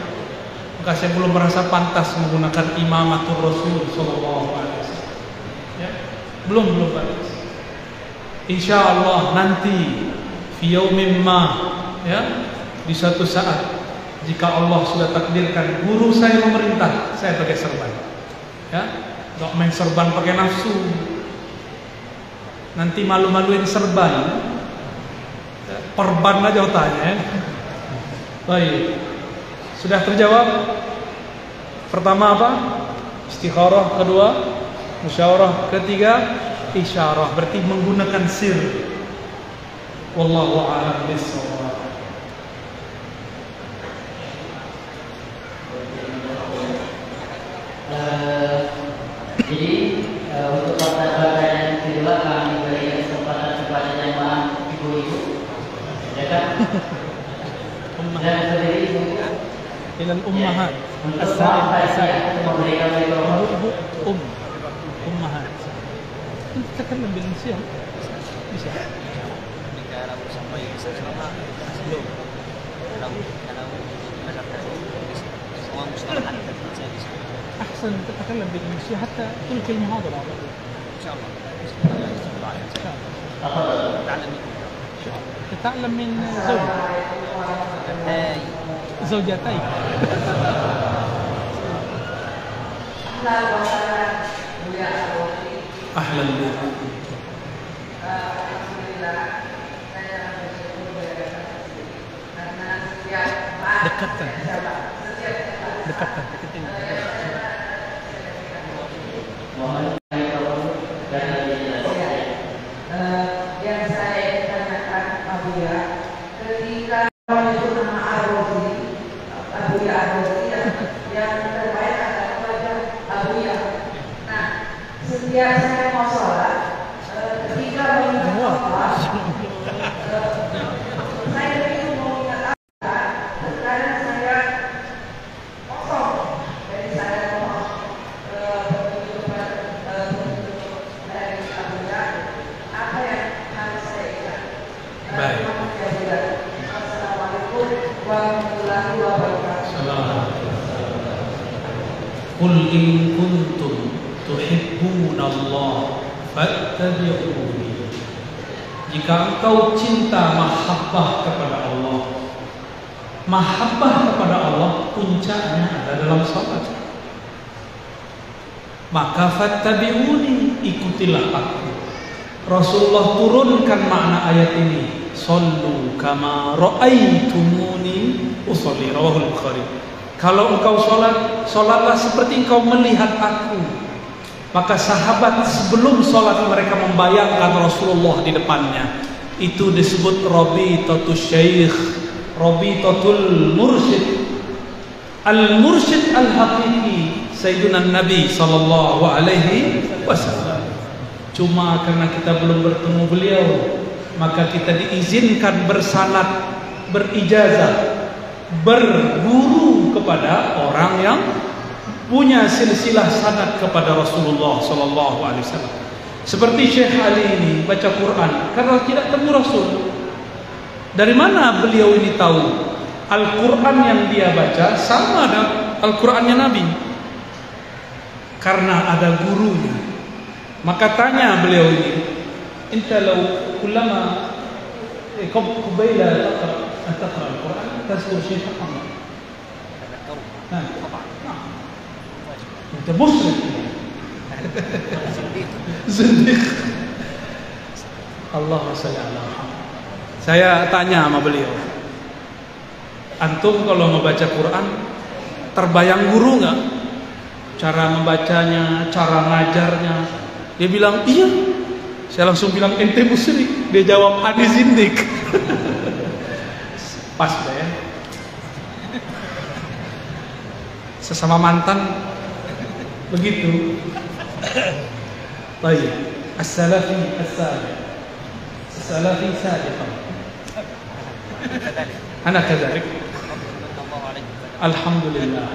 Maka saya belum merasa pantas menggunakan imamatul Rasul Sallallahu Alaihi belum belum pantas. Insya Allah nanti fiyaumin ma ya di suatu saat jika Allah sudah takdirkan guru saya memerintah saya pakai serban ya. Nggak main serban pakai nafsu. Nanti malu-maluin serban ya, perban aja otaknya ya. baik. Sudah terjawab? Pertama apa? Istikharah kedua Musyawarah ketiga isyarah. Berarti menggunakan sir. Wallahu a'lam bishawab. Uh, eh, eh, untuk pertanyaan kedua kami beri kesempatan kepada ya kan? ibu-ibu, sendiri ya, memberikan bisa bisa negara bersama sama belum kalau kalau سواء مصطلحا احسن تتكلم بالانجليزيه حتى تلقي المحاضره على طول ان شاء الله تتعلم من تتعلم من زوجتي زوجتي أهلا بكم 勝ったんだ勝ったんだ Rasulullah turunkan makna ayat ini. Sallu kama ra'aitumuni usolli rawahul Bukhari Kalau engkau sholat, sholatlah seperti engkau melihat aku. Maka sahabat sebelum sholat mereka membayangkan Rasulullah di depannya. Itu disebut Rabi Tatus Syekh Rabi Tatul Mursyid. Al-Mursyid Al-Haqiqi Sayyidina Nabi Sallallahu Alaihi Wasallam Cuma karena kita belum bertemu beliau Maka kita diizinkan bersanat Berijazah Berguru kepada orang yang Punya silsilah sanat kepada Rasulullah Sallallahu Seperti Syekh Ali ini baca Quran Karena tidak temu Rasul. Dari mana beliau ini tahu Al-Quran yang dia baca Sama dengan Al-Qurannya Nabi? Karena ada gurunya maka tanya beliau ini, "Anta law kullama قبيل تقرأ أن تقرأ القرآن تذكر شيء محمد Nah, Itu musyrik. Zindiq. Allah sholli ala Muhammad. Saya tanya sama beliau. Antum kalau membaca Quran terbayang guru nggak? Cara membacanya, cara ngajarnya. dia bilang, iya. Saya langsung bilang, ente musyrik. Dia jawab, ane zindik. Pas deh. ya. Sesama mantan, begitu. Baik. As-salafi as-salih. As-salafi. Anak kadarik. Alhamdulillah.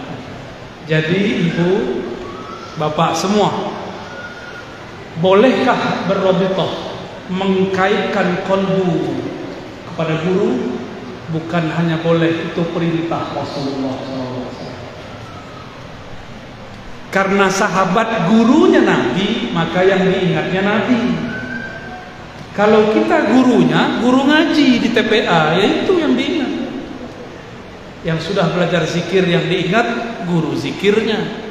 Jadi ibu, bapak semua bolehkah berrobitoh mengkaitkan kolbu kepada guru? Bukan hanya boleh, itu perintah Rasulullah SAW. Karena sahabat gurunya Nabi, maka yang diingatnya Nabi. Kalau kita gurunya, guru ngaji di TPA, ya itu yang diingat yang sudah belajar zikir yang diingat guru zikirnya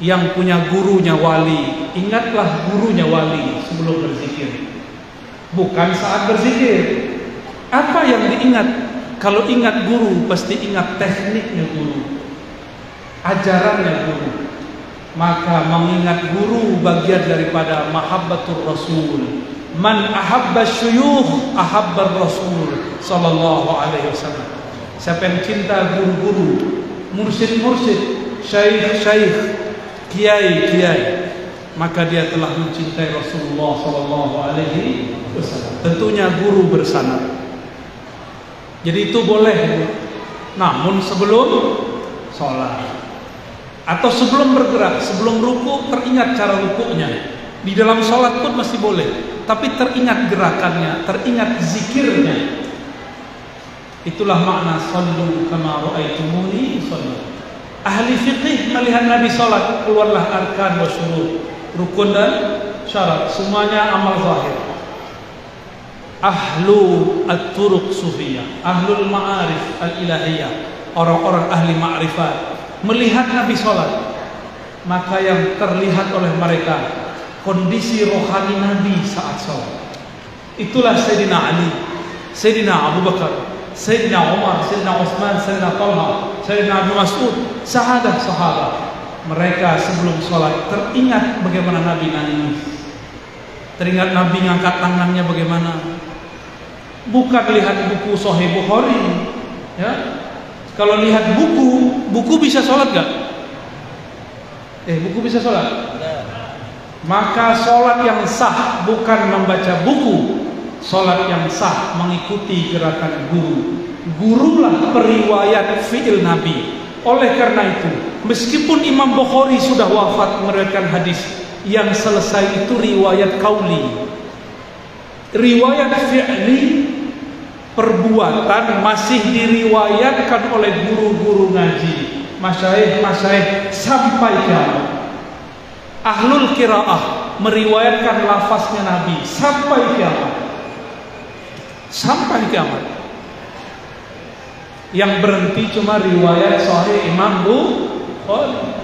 yang punya gurunya wali. Ingatlah gurunya wali sebelum berzikir. Bukan saat berzikir. Apa yang diingat? Kalau ingat guru pasti ingat tekniknya guru. Ajarannya guru. Maka mengingat guru bagian daripada mahabbatur rasul. Man ahabba syuyukh ahabba rasul. Sallallahu alaihi wasallam. Siapa yang cinta guru-guru, mursyid-mursyid, syekh-syekh, kiai-kiai, maka dia telah mencintai Rasulullah sallallahu alaihi wasallam. Tentunya guru bersama. Jadi itu boleh. Namun sebelum sholat atau sebelum bergerak, sebelum ruku teringat cara rukunya. Di dalam sholat pun masih boleh, tapi teringat gerakannya, teringat zikirnya, Itulah makna sallu kama raaitumuni sallu. Ahli fikih melihat Nabi salat keluarlah arkan wa syurut, rukun dan syarat, semuanya amal zahir. Ahlu at-turuq sufiyah, ahlul ma'arif al-ilahiyah, orang-orang ahli ma'rifat melihat Nabi salat, maka yang terlihat oleh mereka kondisi rohani Nabi saat salat. Itulah Sayyidina Ali, Sayyidina Abu Bakar, Sayyidina Umar, Sayyidina Utsman, Sayyidina Talha, Sayyidina Abu Mas'ud, sahabat sahabat. Mereka sebelum sholat teringat bagaimana Nabi nangis. Teringat Nabi ngangkat tangannya bagaimana. Bukan lihat buku Sahih Bukhari. Ya. Kalau lihat buku, buku bisa sholat gak? Eh, buku bisa sholat? Maka sholat yang sah bukan membaca buku, Salat yang sah mengikuti gerakan guru. Gurulah periwayat fi'il Nabi. Oleh karena itu, meskipun Imam Bukhari sudah wafat meriwayatkan hadis, yang selesai itu riwayat kauli. Riwayat fi'li perbuatan masih diriwayatkan oleh guru-guru ngaji, masyaikh-masyaikh sampai kiamat. Ahlul kiraah meriwayatkan lafaznya Nabi sampai kiamat sampai kiamat. Yang berhenti cuma riwayat Sahih Imam Bukhari.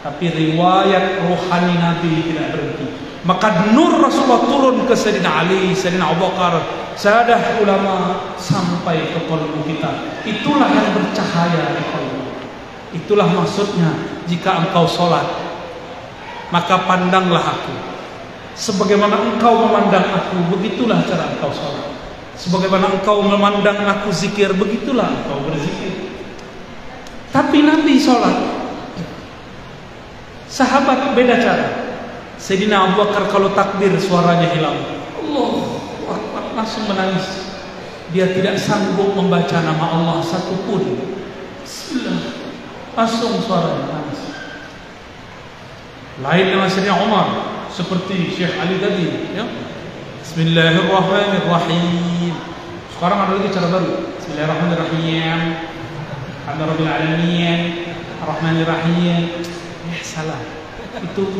Tapi riwayat rohani Nabi tidak berhenti. Maka nur Rasulullah turun ke Sayyidina Ali, Sayyidina Abu Bakar, sahadah ulama sampai ke kolbu kita. Itulah yang bercahaya di kolbu. Itulah maksudnya jika engkau sholat, maka pandanglah aku. Sebagaimana engkau memandang aku, begitulah cara engkau sholat. Sebagaimana engkau memandang aku zikir, begitulah engkau berzikir. Tapi Nabi sholat. Sahabat beda cara. Sayyidina Abu Bakar kalau takbir suaranya hilang. Allah langsung menangis. Dia tidak sanggup membaca nama Allah satupun. Bismillah. Langsung suaranya nangis. Lain dengan Sayyidina Umar seperti Syekh Ali tadi, ya. Bismillahirrahmanirrahim. Sekarang ada lagi cara baru. Bismillahirrahmanirrahim. Alhamdulillah alamin. Rahmanirrahim. Eh salah. Itu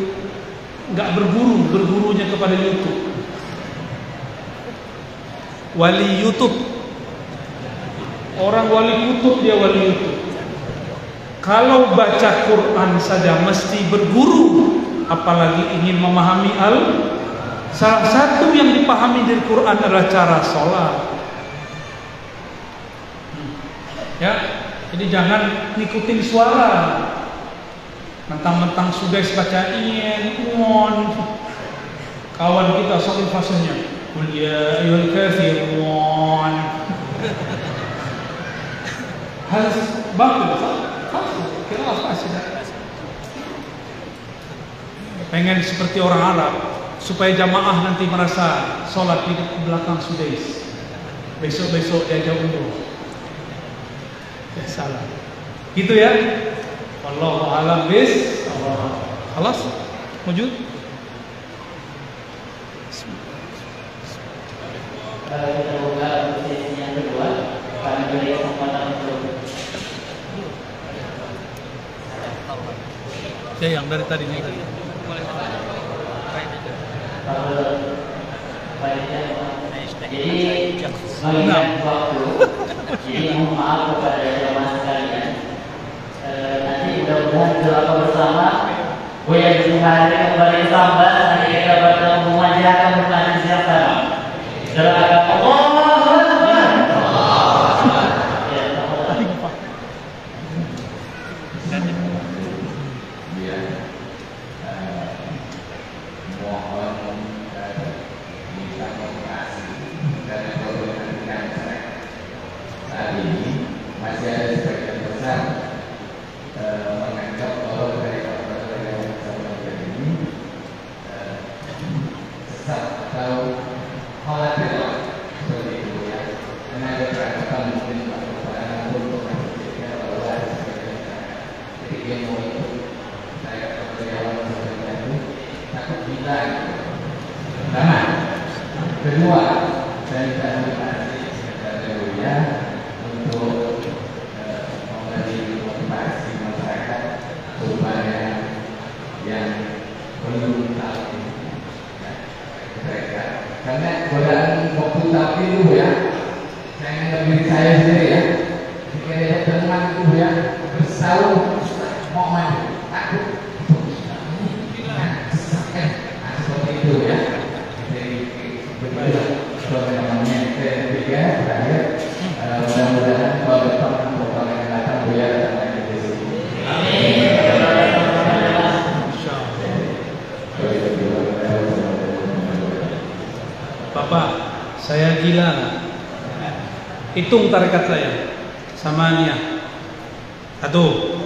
enggak berguru, bergurunya kepada YouTube. Wali YouTube. Orang wali kutub dia wali YouTube. Kalau baca Quran saja mesti berguru, apalagi ingin memahami al Salah satu yang dipahami dari Quran adalah cara sholat. Hmm. Ya, jadi jangan ngikutin suara. Mentang-mentang sudah baca ingin, on. Kawan kita soal fasenya. Qul ya ayyuhal kafirun. Hal batil, kira fasih. Pengen seperti orang Arab, supaya jamaah nanti merasa sholat di belakang sudais. Besok-besok diajak undur. Ya salah. Gitu ya. Wallahu a'lam bis. Kesempatan untuk Ya yang dari tadi nih. Jadi mengingat waktu jadi mohon maaf kepada jemaah sekalian Eh, nanti mudah-mudahan doa bersama Buya Bismillah kembali sambat nanti kita bertemu memanjakan bertanya siapa doakan Allah Ya, tafadhol. dia eh, mohon eh, minta komunikasi dan koordinasikan masyarakat. Saat ini masih ada sebagian besar eh, menganggap bahwa dari kota-kota yang sama ini eh, sesat atau khawatir lah seperti itu ya. Karena ada perangkatan mungkin Pak Kepala untuk memastikan bahwa sebagian masyarakat ketika mau ikut saya karyawan sebenarnya itu takut gila gitu. Pertama, kedua saya minta terima kasih kepada ya untuk eh, memberi motivasi masyarakat supaya yang belum tahu ya, mereka karena godaan waktu tapi dulu ya saya ingat diri saya sendiri ya jika ada teman itu ya bersaung mau maju takut Nah, seperti itu ya jadi begitu kalau namanya ketiga terakhir eh, mudah-mudahan kalau depan program yang datang bu ya datang lagi di sini Kalau itu juga, Bapak, saya gila. Hitung tarekat saya. Samania. Satu.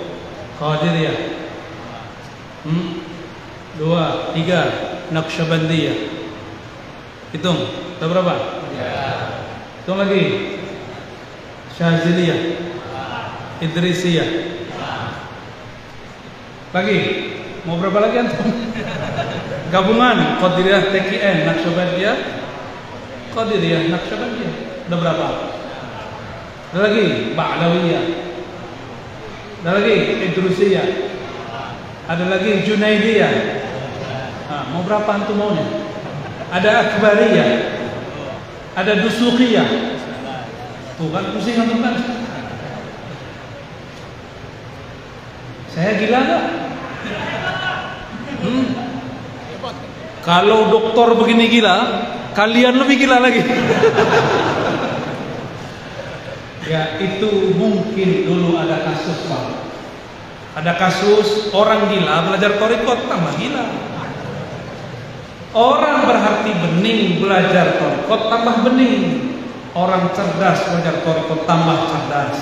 Qadiriyah. Hmm? Dua, tiga. Naqsyabandiyah. Hitung. Ada berapa? Hitung lagi. Syaziliyah. Idrisiyah. Lagi. Mau berapa lagi antum? Gabungan Qadiriyah TKN Naqsyabandiyah Qadiriyah Naqsyabandiyah Ada berapa? Ada lagi? Ba'lawiyah Ada lagi? Idrusiyah. Ada lagi? Junaidiyah. Nah, Mau berapa antum maunya? Ada Akbariyah. Ada Dusukiyah Tuh kan pusing antum kan? Saya gila gak? Hmm? Kalau dokter begini gila, kalian lebih gila lagi. ya itu mungkin dulu ada kasus pak. Ada kasus orang gila belajar torikot tambah gila. Orang berhati bening belajar torikot tambah bening. Orang cerdas belajar torikot tambah cerdas.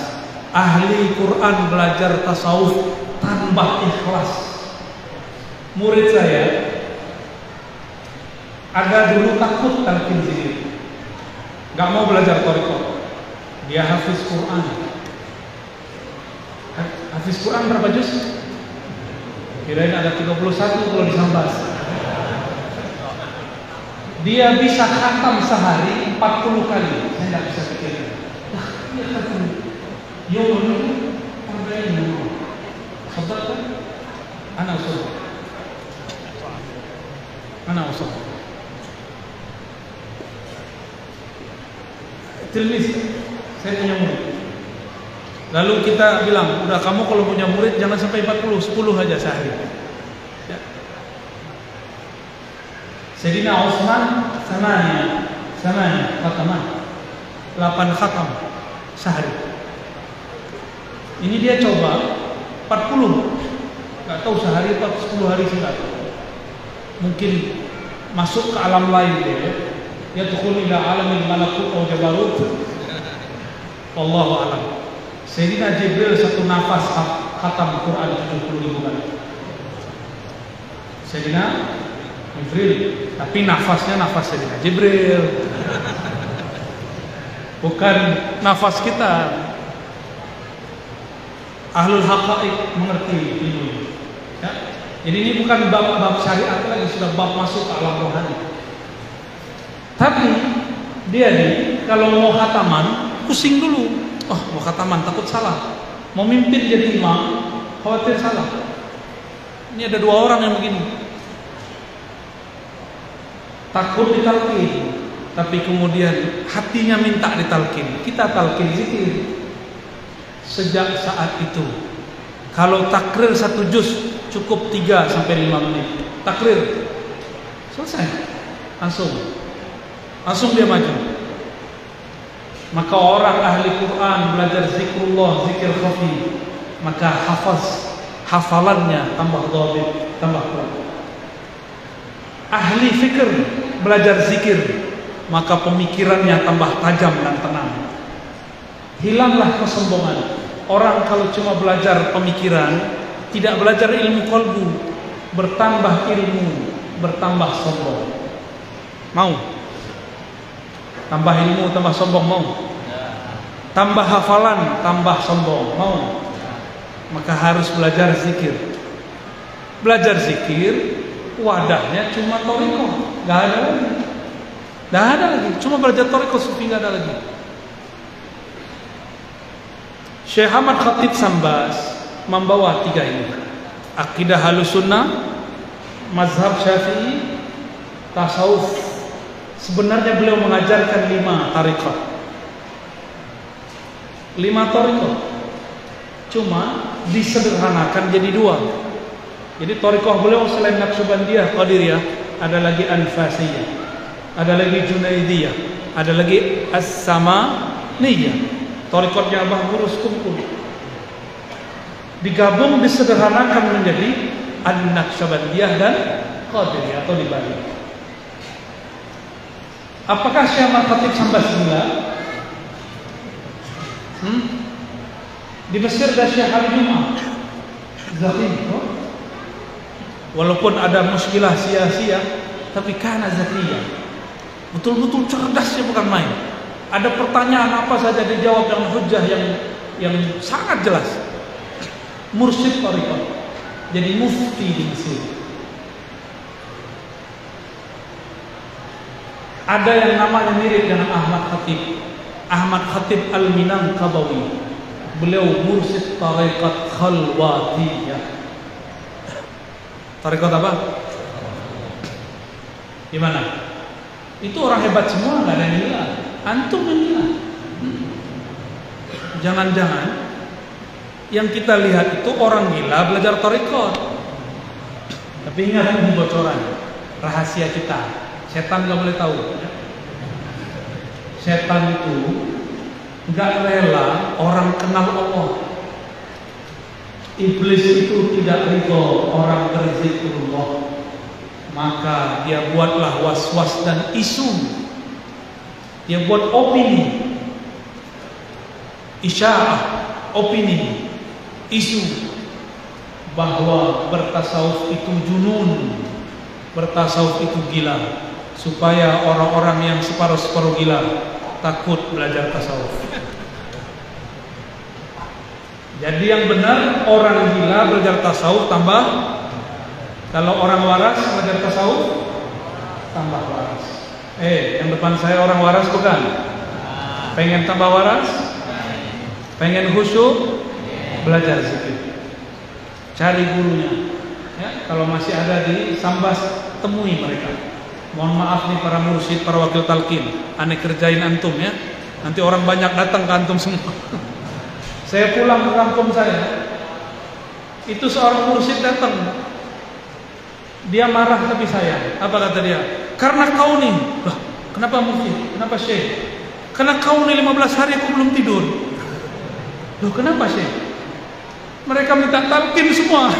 Ahli Quran belajar tasawuf tambah ikhlas. Murid saya ada dulu takut talqin zikir. Gak mau belajar torikot. Dia hafiz Quran. Hafiz Quran berapa juz? Kirain ada 31 kalau disambas. Dia bisa khatam sehari 40 kali. Saya nggak bisa pikir. Lah, dia kan? Anak usul. Anak usul. Tilmis, saya punya murid. Lalu kita bilang, udah kamu kalau punya murid jangan sampai 40, 10 aja sehari. Ya. Sayyidina Utsman samanya, samanya khataman. 8 khatam sehari. Ini dia coba 40. Gak tahu sehari atau 10 hari sudah. Mungkin masuk ke alam lain dia. Ya tukhul ila alamil malakut atau jabarut. Wallahu a'lam. Sayyidina Jibril satu nafas khatam Quran 70 ribu kali. Sayyidina Jibril, tapi nafasnya nafas Sayyidina Jibril. Bukan nafas kita. Ahlul haqaiq mengerti ini. Ya. Jadi ini bukan bab-bab syariat lagi, sudah bab masuk ke alam rohani. Tapi dia nih kalau mau khataman pusing dulu Oh, mau khataman takut salah. Mau mimpin jadi imam, khawatir salah. Ini ada dua orang yang begini. Takut ditalkin, tapi kemudian hatinya minta ditalkin. Kita talkin zikir. Sejak saat itu, kalau takrir satu juz cukup 3 sampai 5 menit. Takrir selesai. Langsung. Langsung dia maju. Maka orang ahli Quran belajar zikrullah, zikir khafi, maka hafaz hafalannya tambah dhabit, tambah kuat. Ahli fikir belajar zikir, maka pemikirannya tambah tajam dan tenang. Hilanglah kesombongan. Orang kalau cuma belajar pemikiran, tidak belajar ilmu kolbu, bertambah ilmu, bertambah sombong. Mau? Tambah ilmu, tambah sombong mau. Tambah hafalan, tambah sombong mau. Maka harus belajar zikir. Belajar zikir, wadahnya cuma toriko, nggak ada lagi. Nggak ada lagi, cuma belajar toriko sufi nggak ada lagi. Syekh Ahmad Khatib Sambas membawa tiga ini. Akidah halus sunnah, mazhab syafi'i, tasawuf Sebenarnya beliau mengajarkan lima tarikat. Lima tarikat. Cuma disederhanakan jadi dua. Jadi tarikah beliau selain Naqsyabandiyah, Qadiriyah, ada lagi Anfasiyah, ada lagi Junaidiyah, ada lagi As-Samaniyah. Tarikatnya Abah Burus Kumpul. Digabung disederhanakan menjadi An-Naqsyabandiyah dan Qadiriyah atau dibalik. Apakah Syekh Khatib Sambas gila? Hmm? Di Mesir ada Syekh Ali Jum'ah Zakin oh? Walaupun ada muskilah sia-sia Tapi karena Zakiyah Betul-betul cerdasnya bukan main Ada pertanyaan apa saja dijawab dengan hujah yang yang sangat jelas Mursyid Tariqat Jadi mufti di Mesir Ada yang namanya mirip dengan Ahmad Khatib. Ahmad Khatib Al-Minangkabawi. Beliau mursyid tarekat khalwatiyah. Tarekat apa? Gimana? Itu orang hebat semua, nggak ada yang gila. Antum yang gila. Jangan-jangan yang kita lihat itu orang gila belajar tarekat. Tapi ingat ini bocoran rahasia kita. Setan nggak boleh tahu. Setan itu nggak rela orang kenal Allah. Iblis itu tidak ridho orang berzikrullah. Maka dia buatlah was-was dan isu. Dia buat opini. Isya'ah, opini, isu bahwa bertasawuf itu junun, bertasawuf itu gila supaya orang-orang yang separuh-separuh gila takut belajar tasawuf. Jadi yang benar orang gila belajar tasawuf tambah kalau orang waras belajar tasawuf tambah waras. Eh, yang depan saya orang waras bukan? Pengen tambah waras? Pengen khusyuk? Belajar sedikit. Cari gurunya. Ya, kalau masih ada di Sambas temui mereka. Mohon maaf nih para mursyid, para wakil talqin. Aneh kerjain antum ya. Nanti orang banyak datang ke antum semua. Saya pulang ke kampung saya. Itu seorang mursyid datang. Dia marah tapi saya. Apa kata dia? Karena kau nih. Loh, kenapa mursyid? Kenapa syekh? Karena kau nih 15 hari aku belum tidur. Loh, kenapa syekh? Mereka minta talqin semua.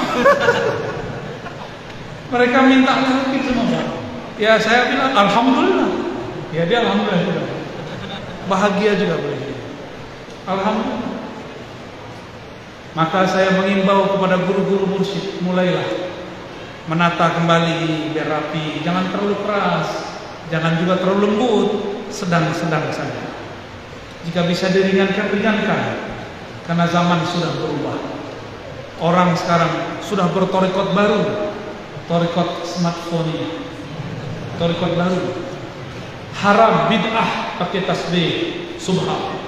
Mereka minta talqin semua. Ya saya bilang alhamdulillah. Ya dia alhamdulillah juga. Bahagia juga boleh. Alhamdulillah. Maka saya mengimbau kepada guru-guru mursyid, mulailah menata kembali biar rapi, jangan terlalu keras, jangan juga terlalu lembut, sedang-sedang saja. Jika bisa diringankan, ringankan, karena zaman sudah berubah. Orang sekarang sudah bertorikot baru, torikot smartphone ini, torikot baru. Haram bid'ah pakai tasbih, subhan.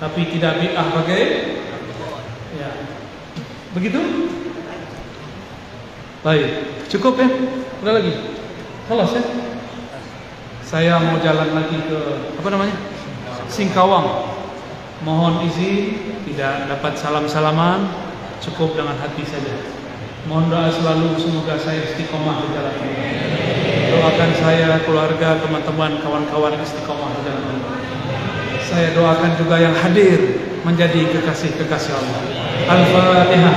Tapi tidak bid'ah pakai Ya. Begitu? Baik, cukup ya? Ada lagi? Kelas ya? Saya mau jalan lagi ke apa namanya? Singkawang. Mohon izin tidak dapat salam-salaman, cukup dengan hati saja. Mohon doa selalu semoga saya istiqomah di jalan ini. Doakan saya, keluarga, teman-teman, kawan-kawan istiqomah ini. Saya doakan juga yang hadir menjadi kekasih-kekasih Allah. Al-Fatihah.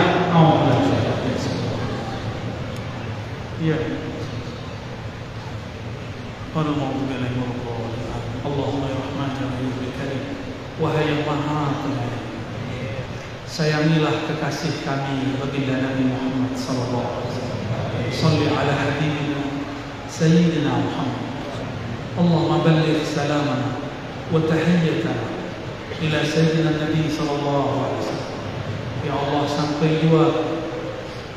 Iya. Allahumma ya Rahman ya Rahim Karim. Wahai yang Maha. Sayangilah kekasih kami baginda Nabi Muhammad sallallahu alaihi wasallam. Salli ala Sayyidina Muhammad. Allahumma balligh salamana wa tahiyyatana ila Sayyidina Nabi sallallahu alaihi wasallam. Ya Allah sampai juga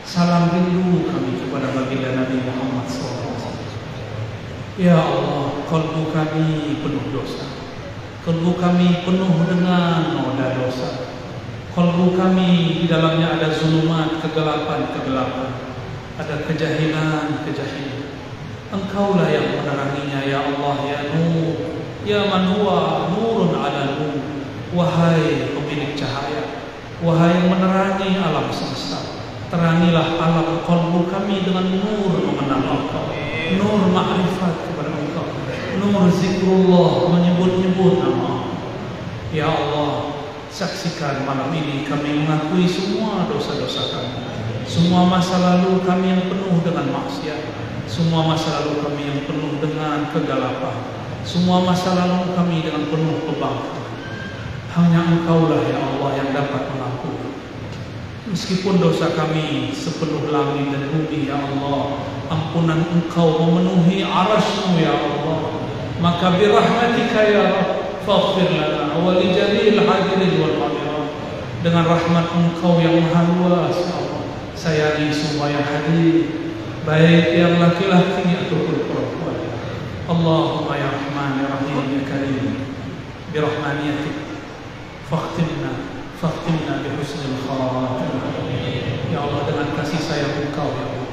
salam rindu kami kepada baginda Nabi Muhammad SAW. Ya Allah, kalbu kami penuh dosa. Kalbu kami penuh dengan noda dosa. Kalbu kami di dalamnya ada zulumat, kegelapan-kegelapan. Ada kejahilan-kejahilan. Engkaulah yang meneranginya ya Allah ya Nur. Ya man huwa nurun ala. Wahai pemilik cahaya, wahai yang menerangi alam semesta, terangilah alam kalbu kami dengan nur mengenal Engkau, nur ma'rifat kepada Engkau, nur zikrullah menyebut-nyebut nama. Ya Allah, saksikan malam ini kami mengakui semua dosa-dosa kami, semua masa lalu kami yang penuh dengan maksiat, semua masa lalu kami yang penuh dengan kegelapan, semua masa lalu kami dengan penuh kebanggaan. Hanya Engkaulah ya Allah yang dapat mengampuni. Meskipun dosa kami sepenuh langit dan bumi ya Allah, ampunan Engkau memenuhi arasmu ya Allah. Maka birahmatika ya Rabb, faghfir lana wa li jami'il hadirin wal. Dengan rahmat Engkau yang maha luas ya Allah, sayangi semua yang hadir, baik yang laki-laki ataupun perempuan. Allahumma ya Rahman ya Rahim ya Karim, birahmaniyatik Fakhtimna Fakhtimna bihusnil khatimah Ya Allah dengan kasih sayang Engkau ya Allah.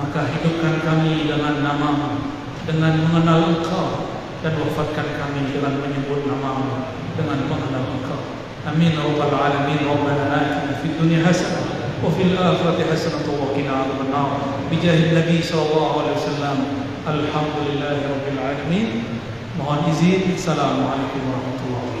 Maka hidupkan kami dengan namamu Dengan mengenal Engkau Dan wafatkan kami dengan menyebut namamu Dengan mengenal Engkau. Amin Rabbal Alamin. Rabbana atina fid dunya hasanah وفي الآخرة حسنة وقنا عذاب النار. بجاه النبي صلى الله عليه وسلم الحمد لله رب العالمين. mohon izin Assalamualaikum warahmatullahi wabarakatuh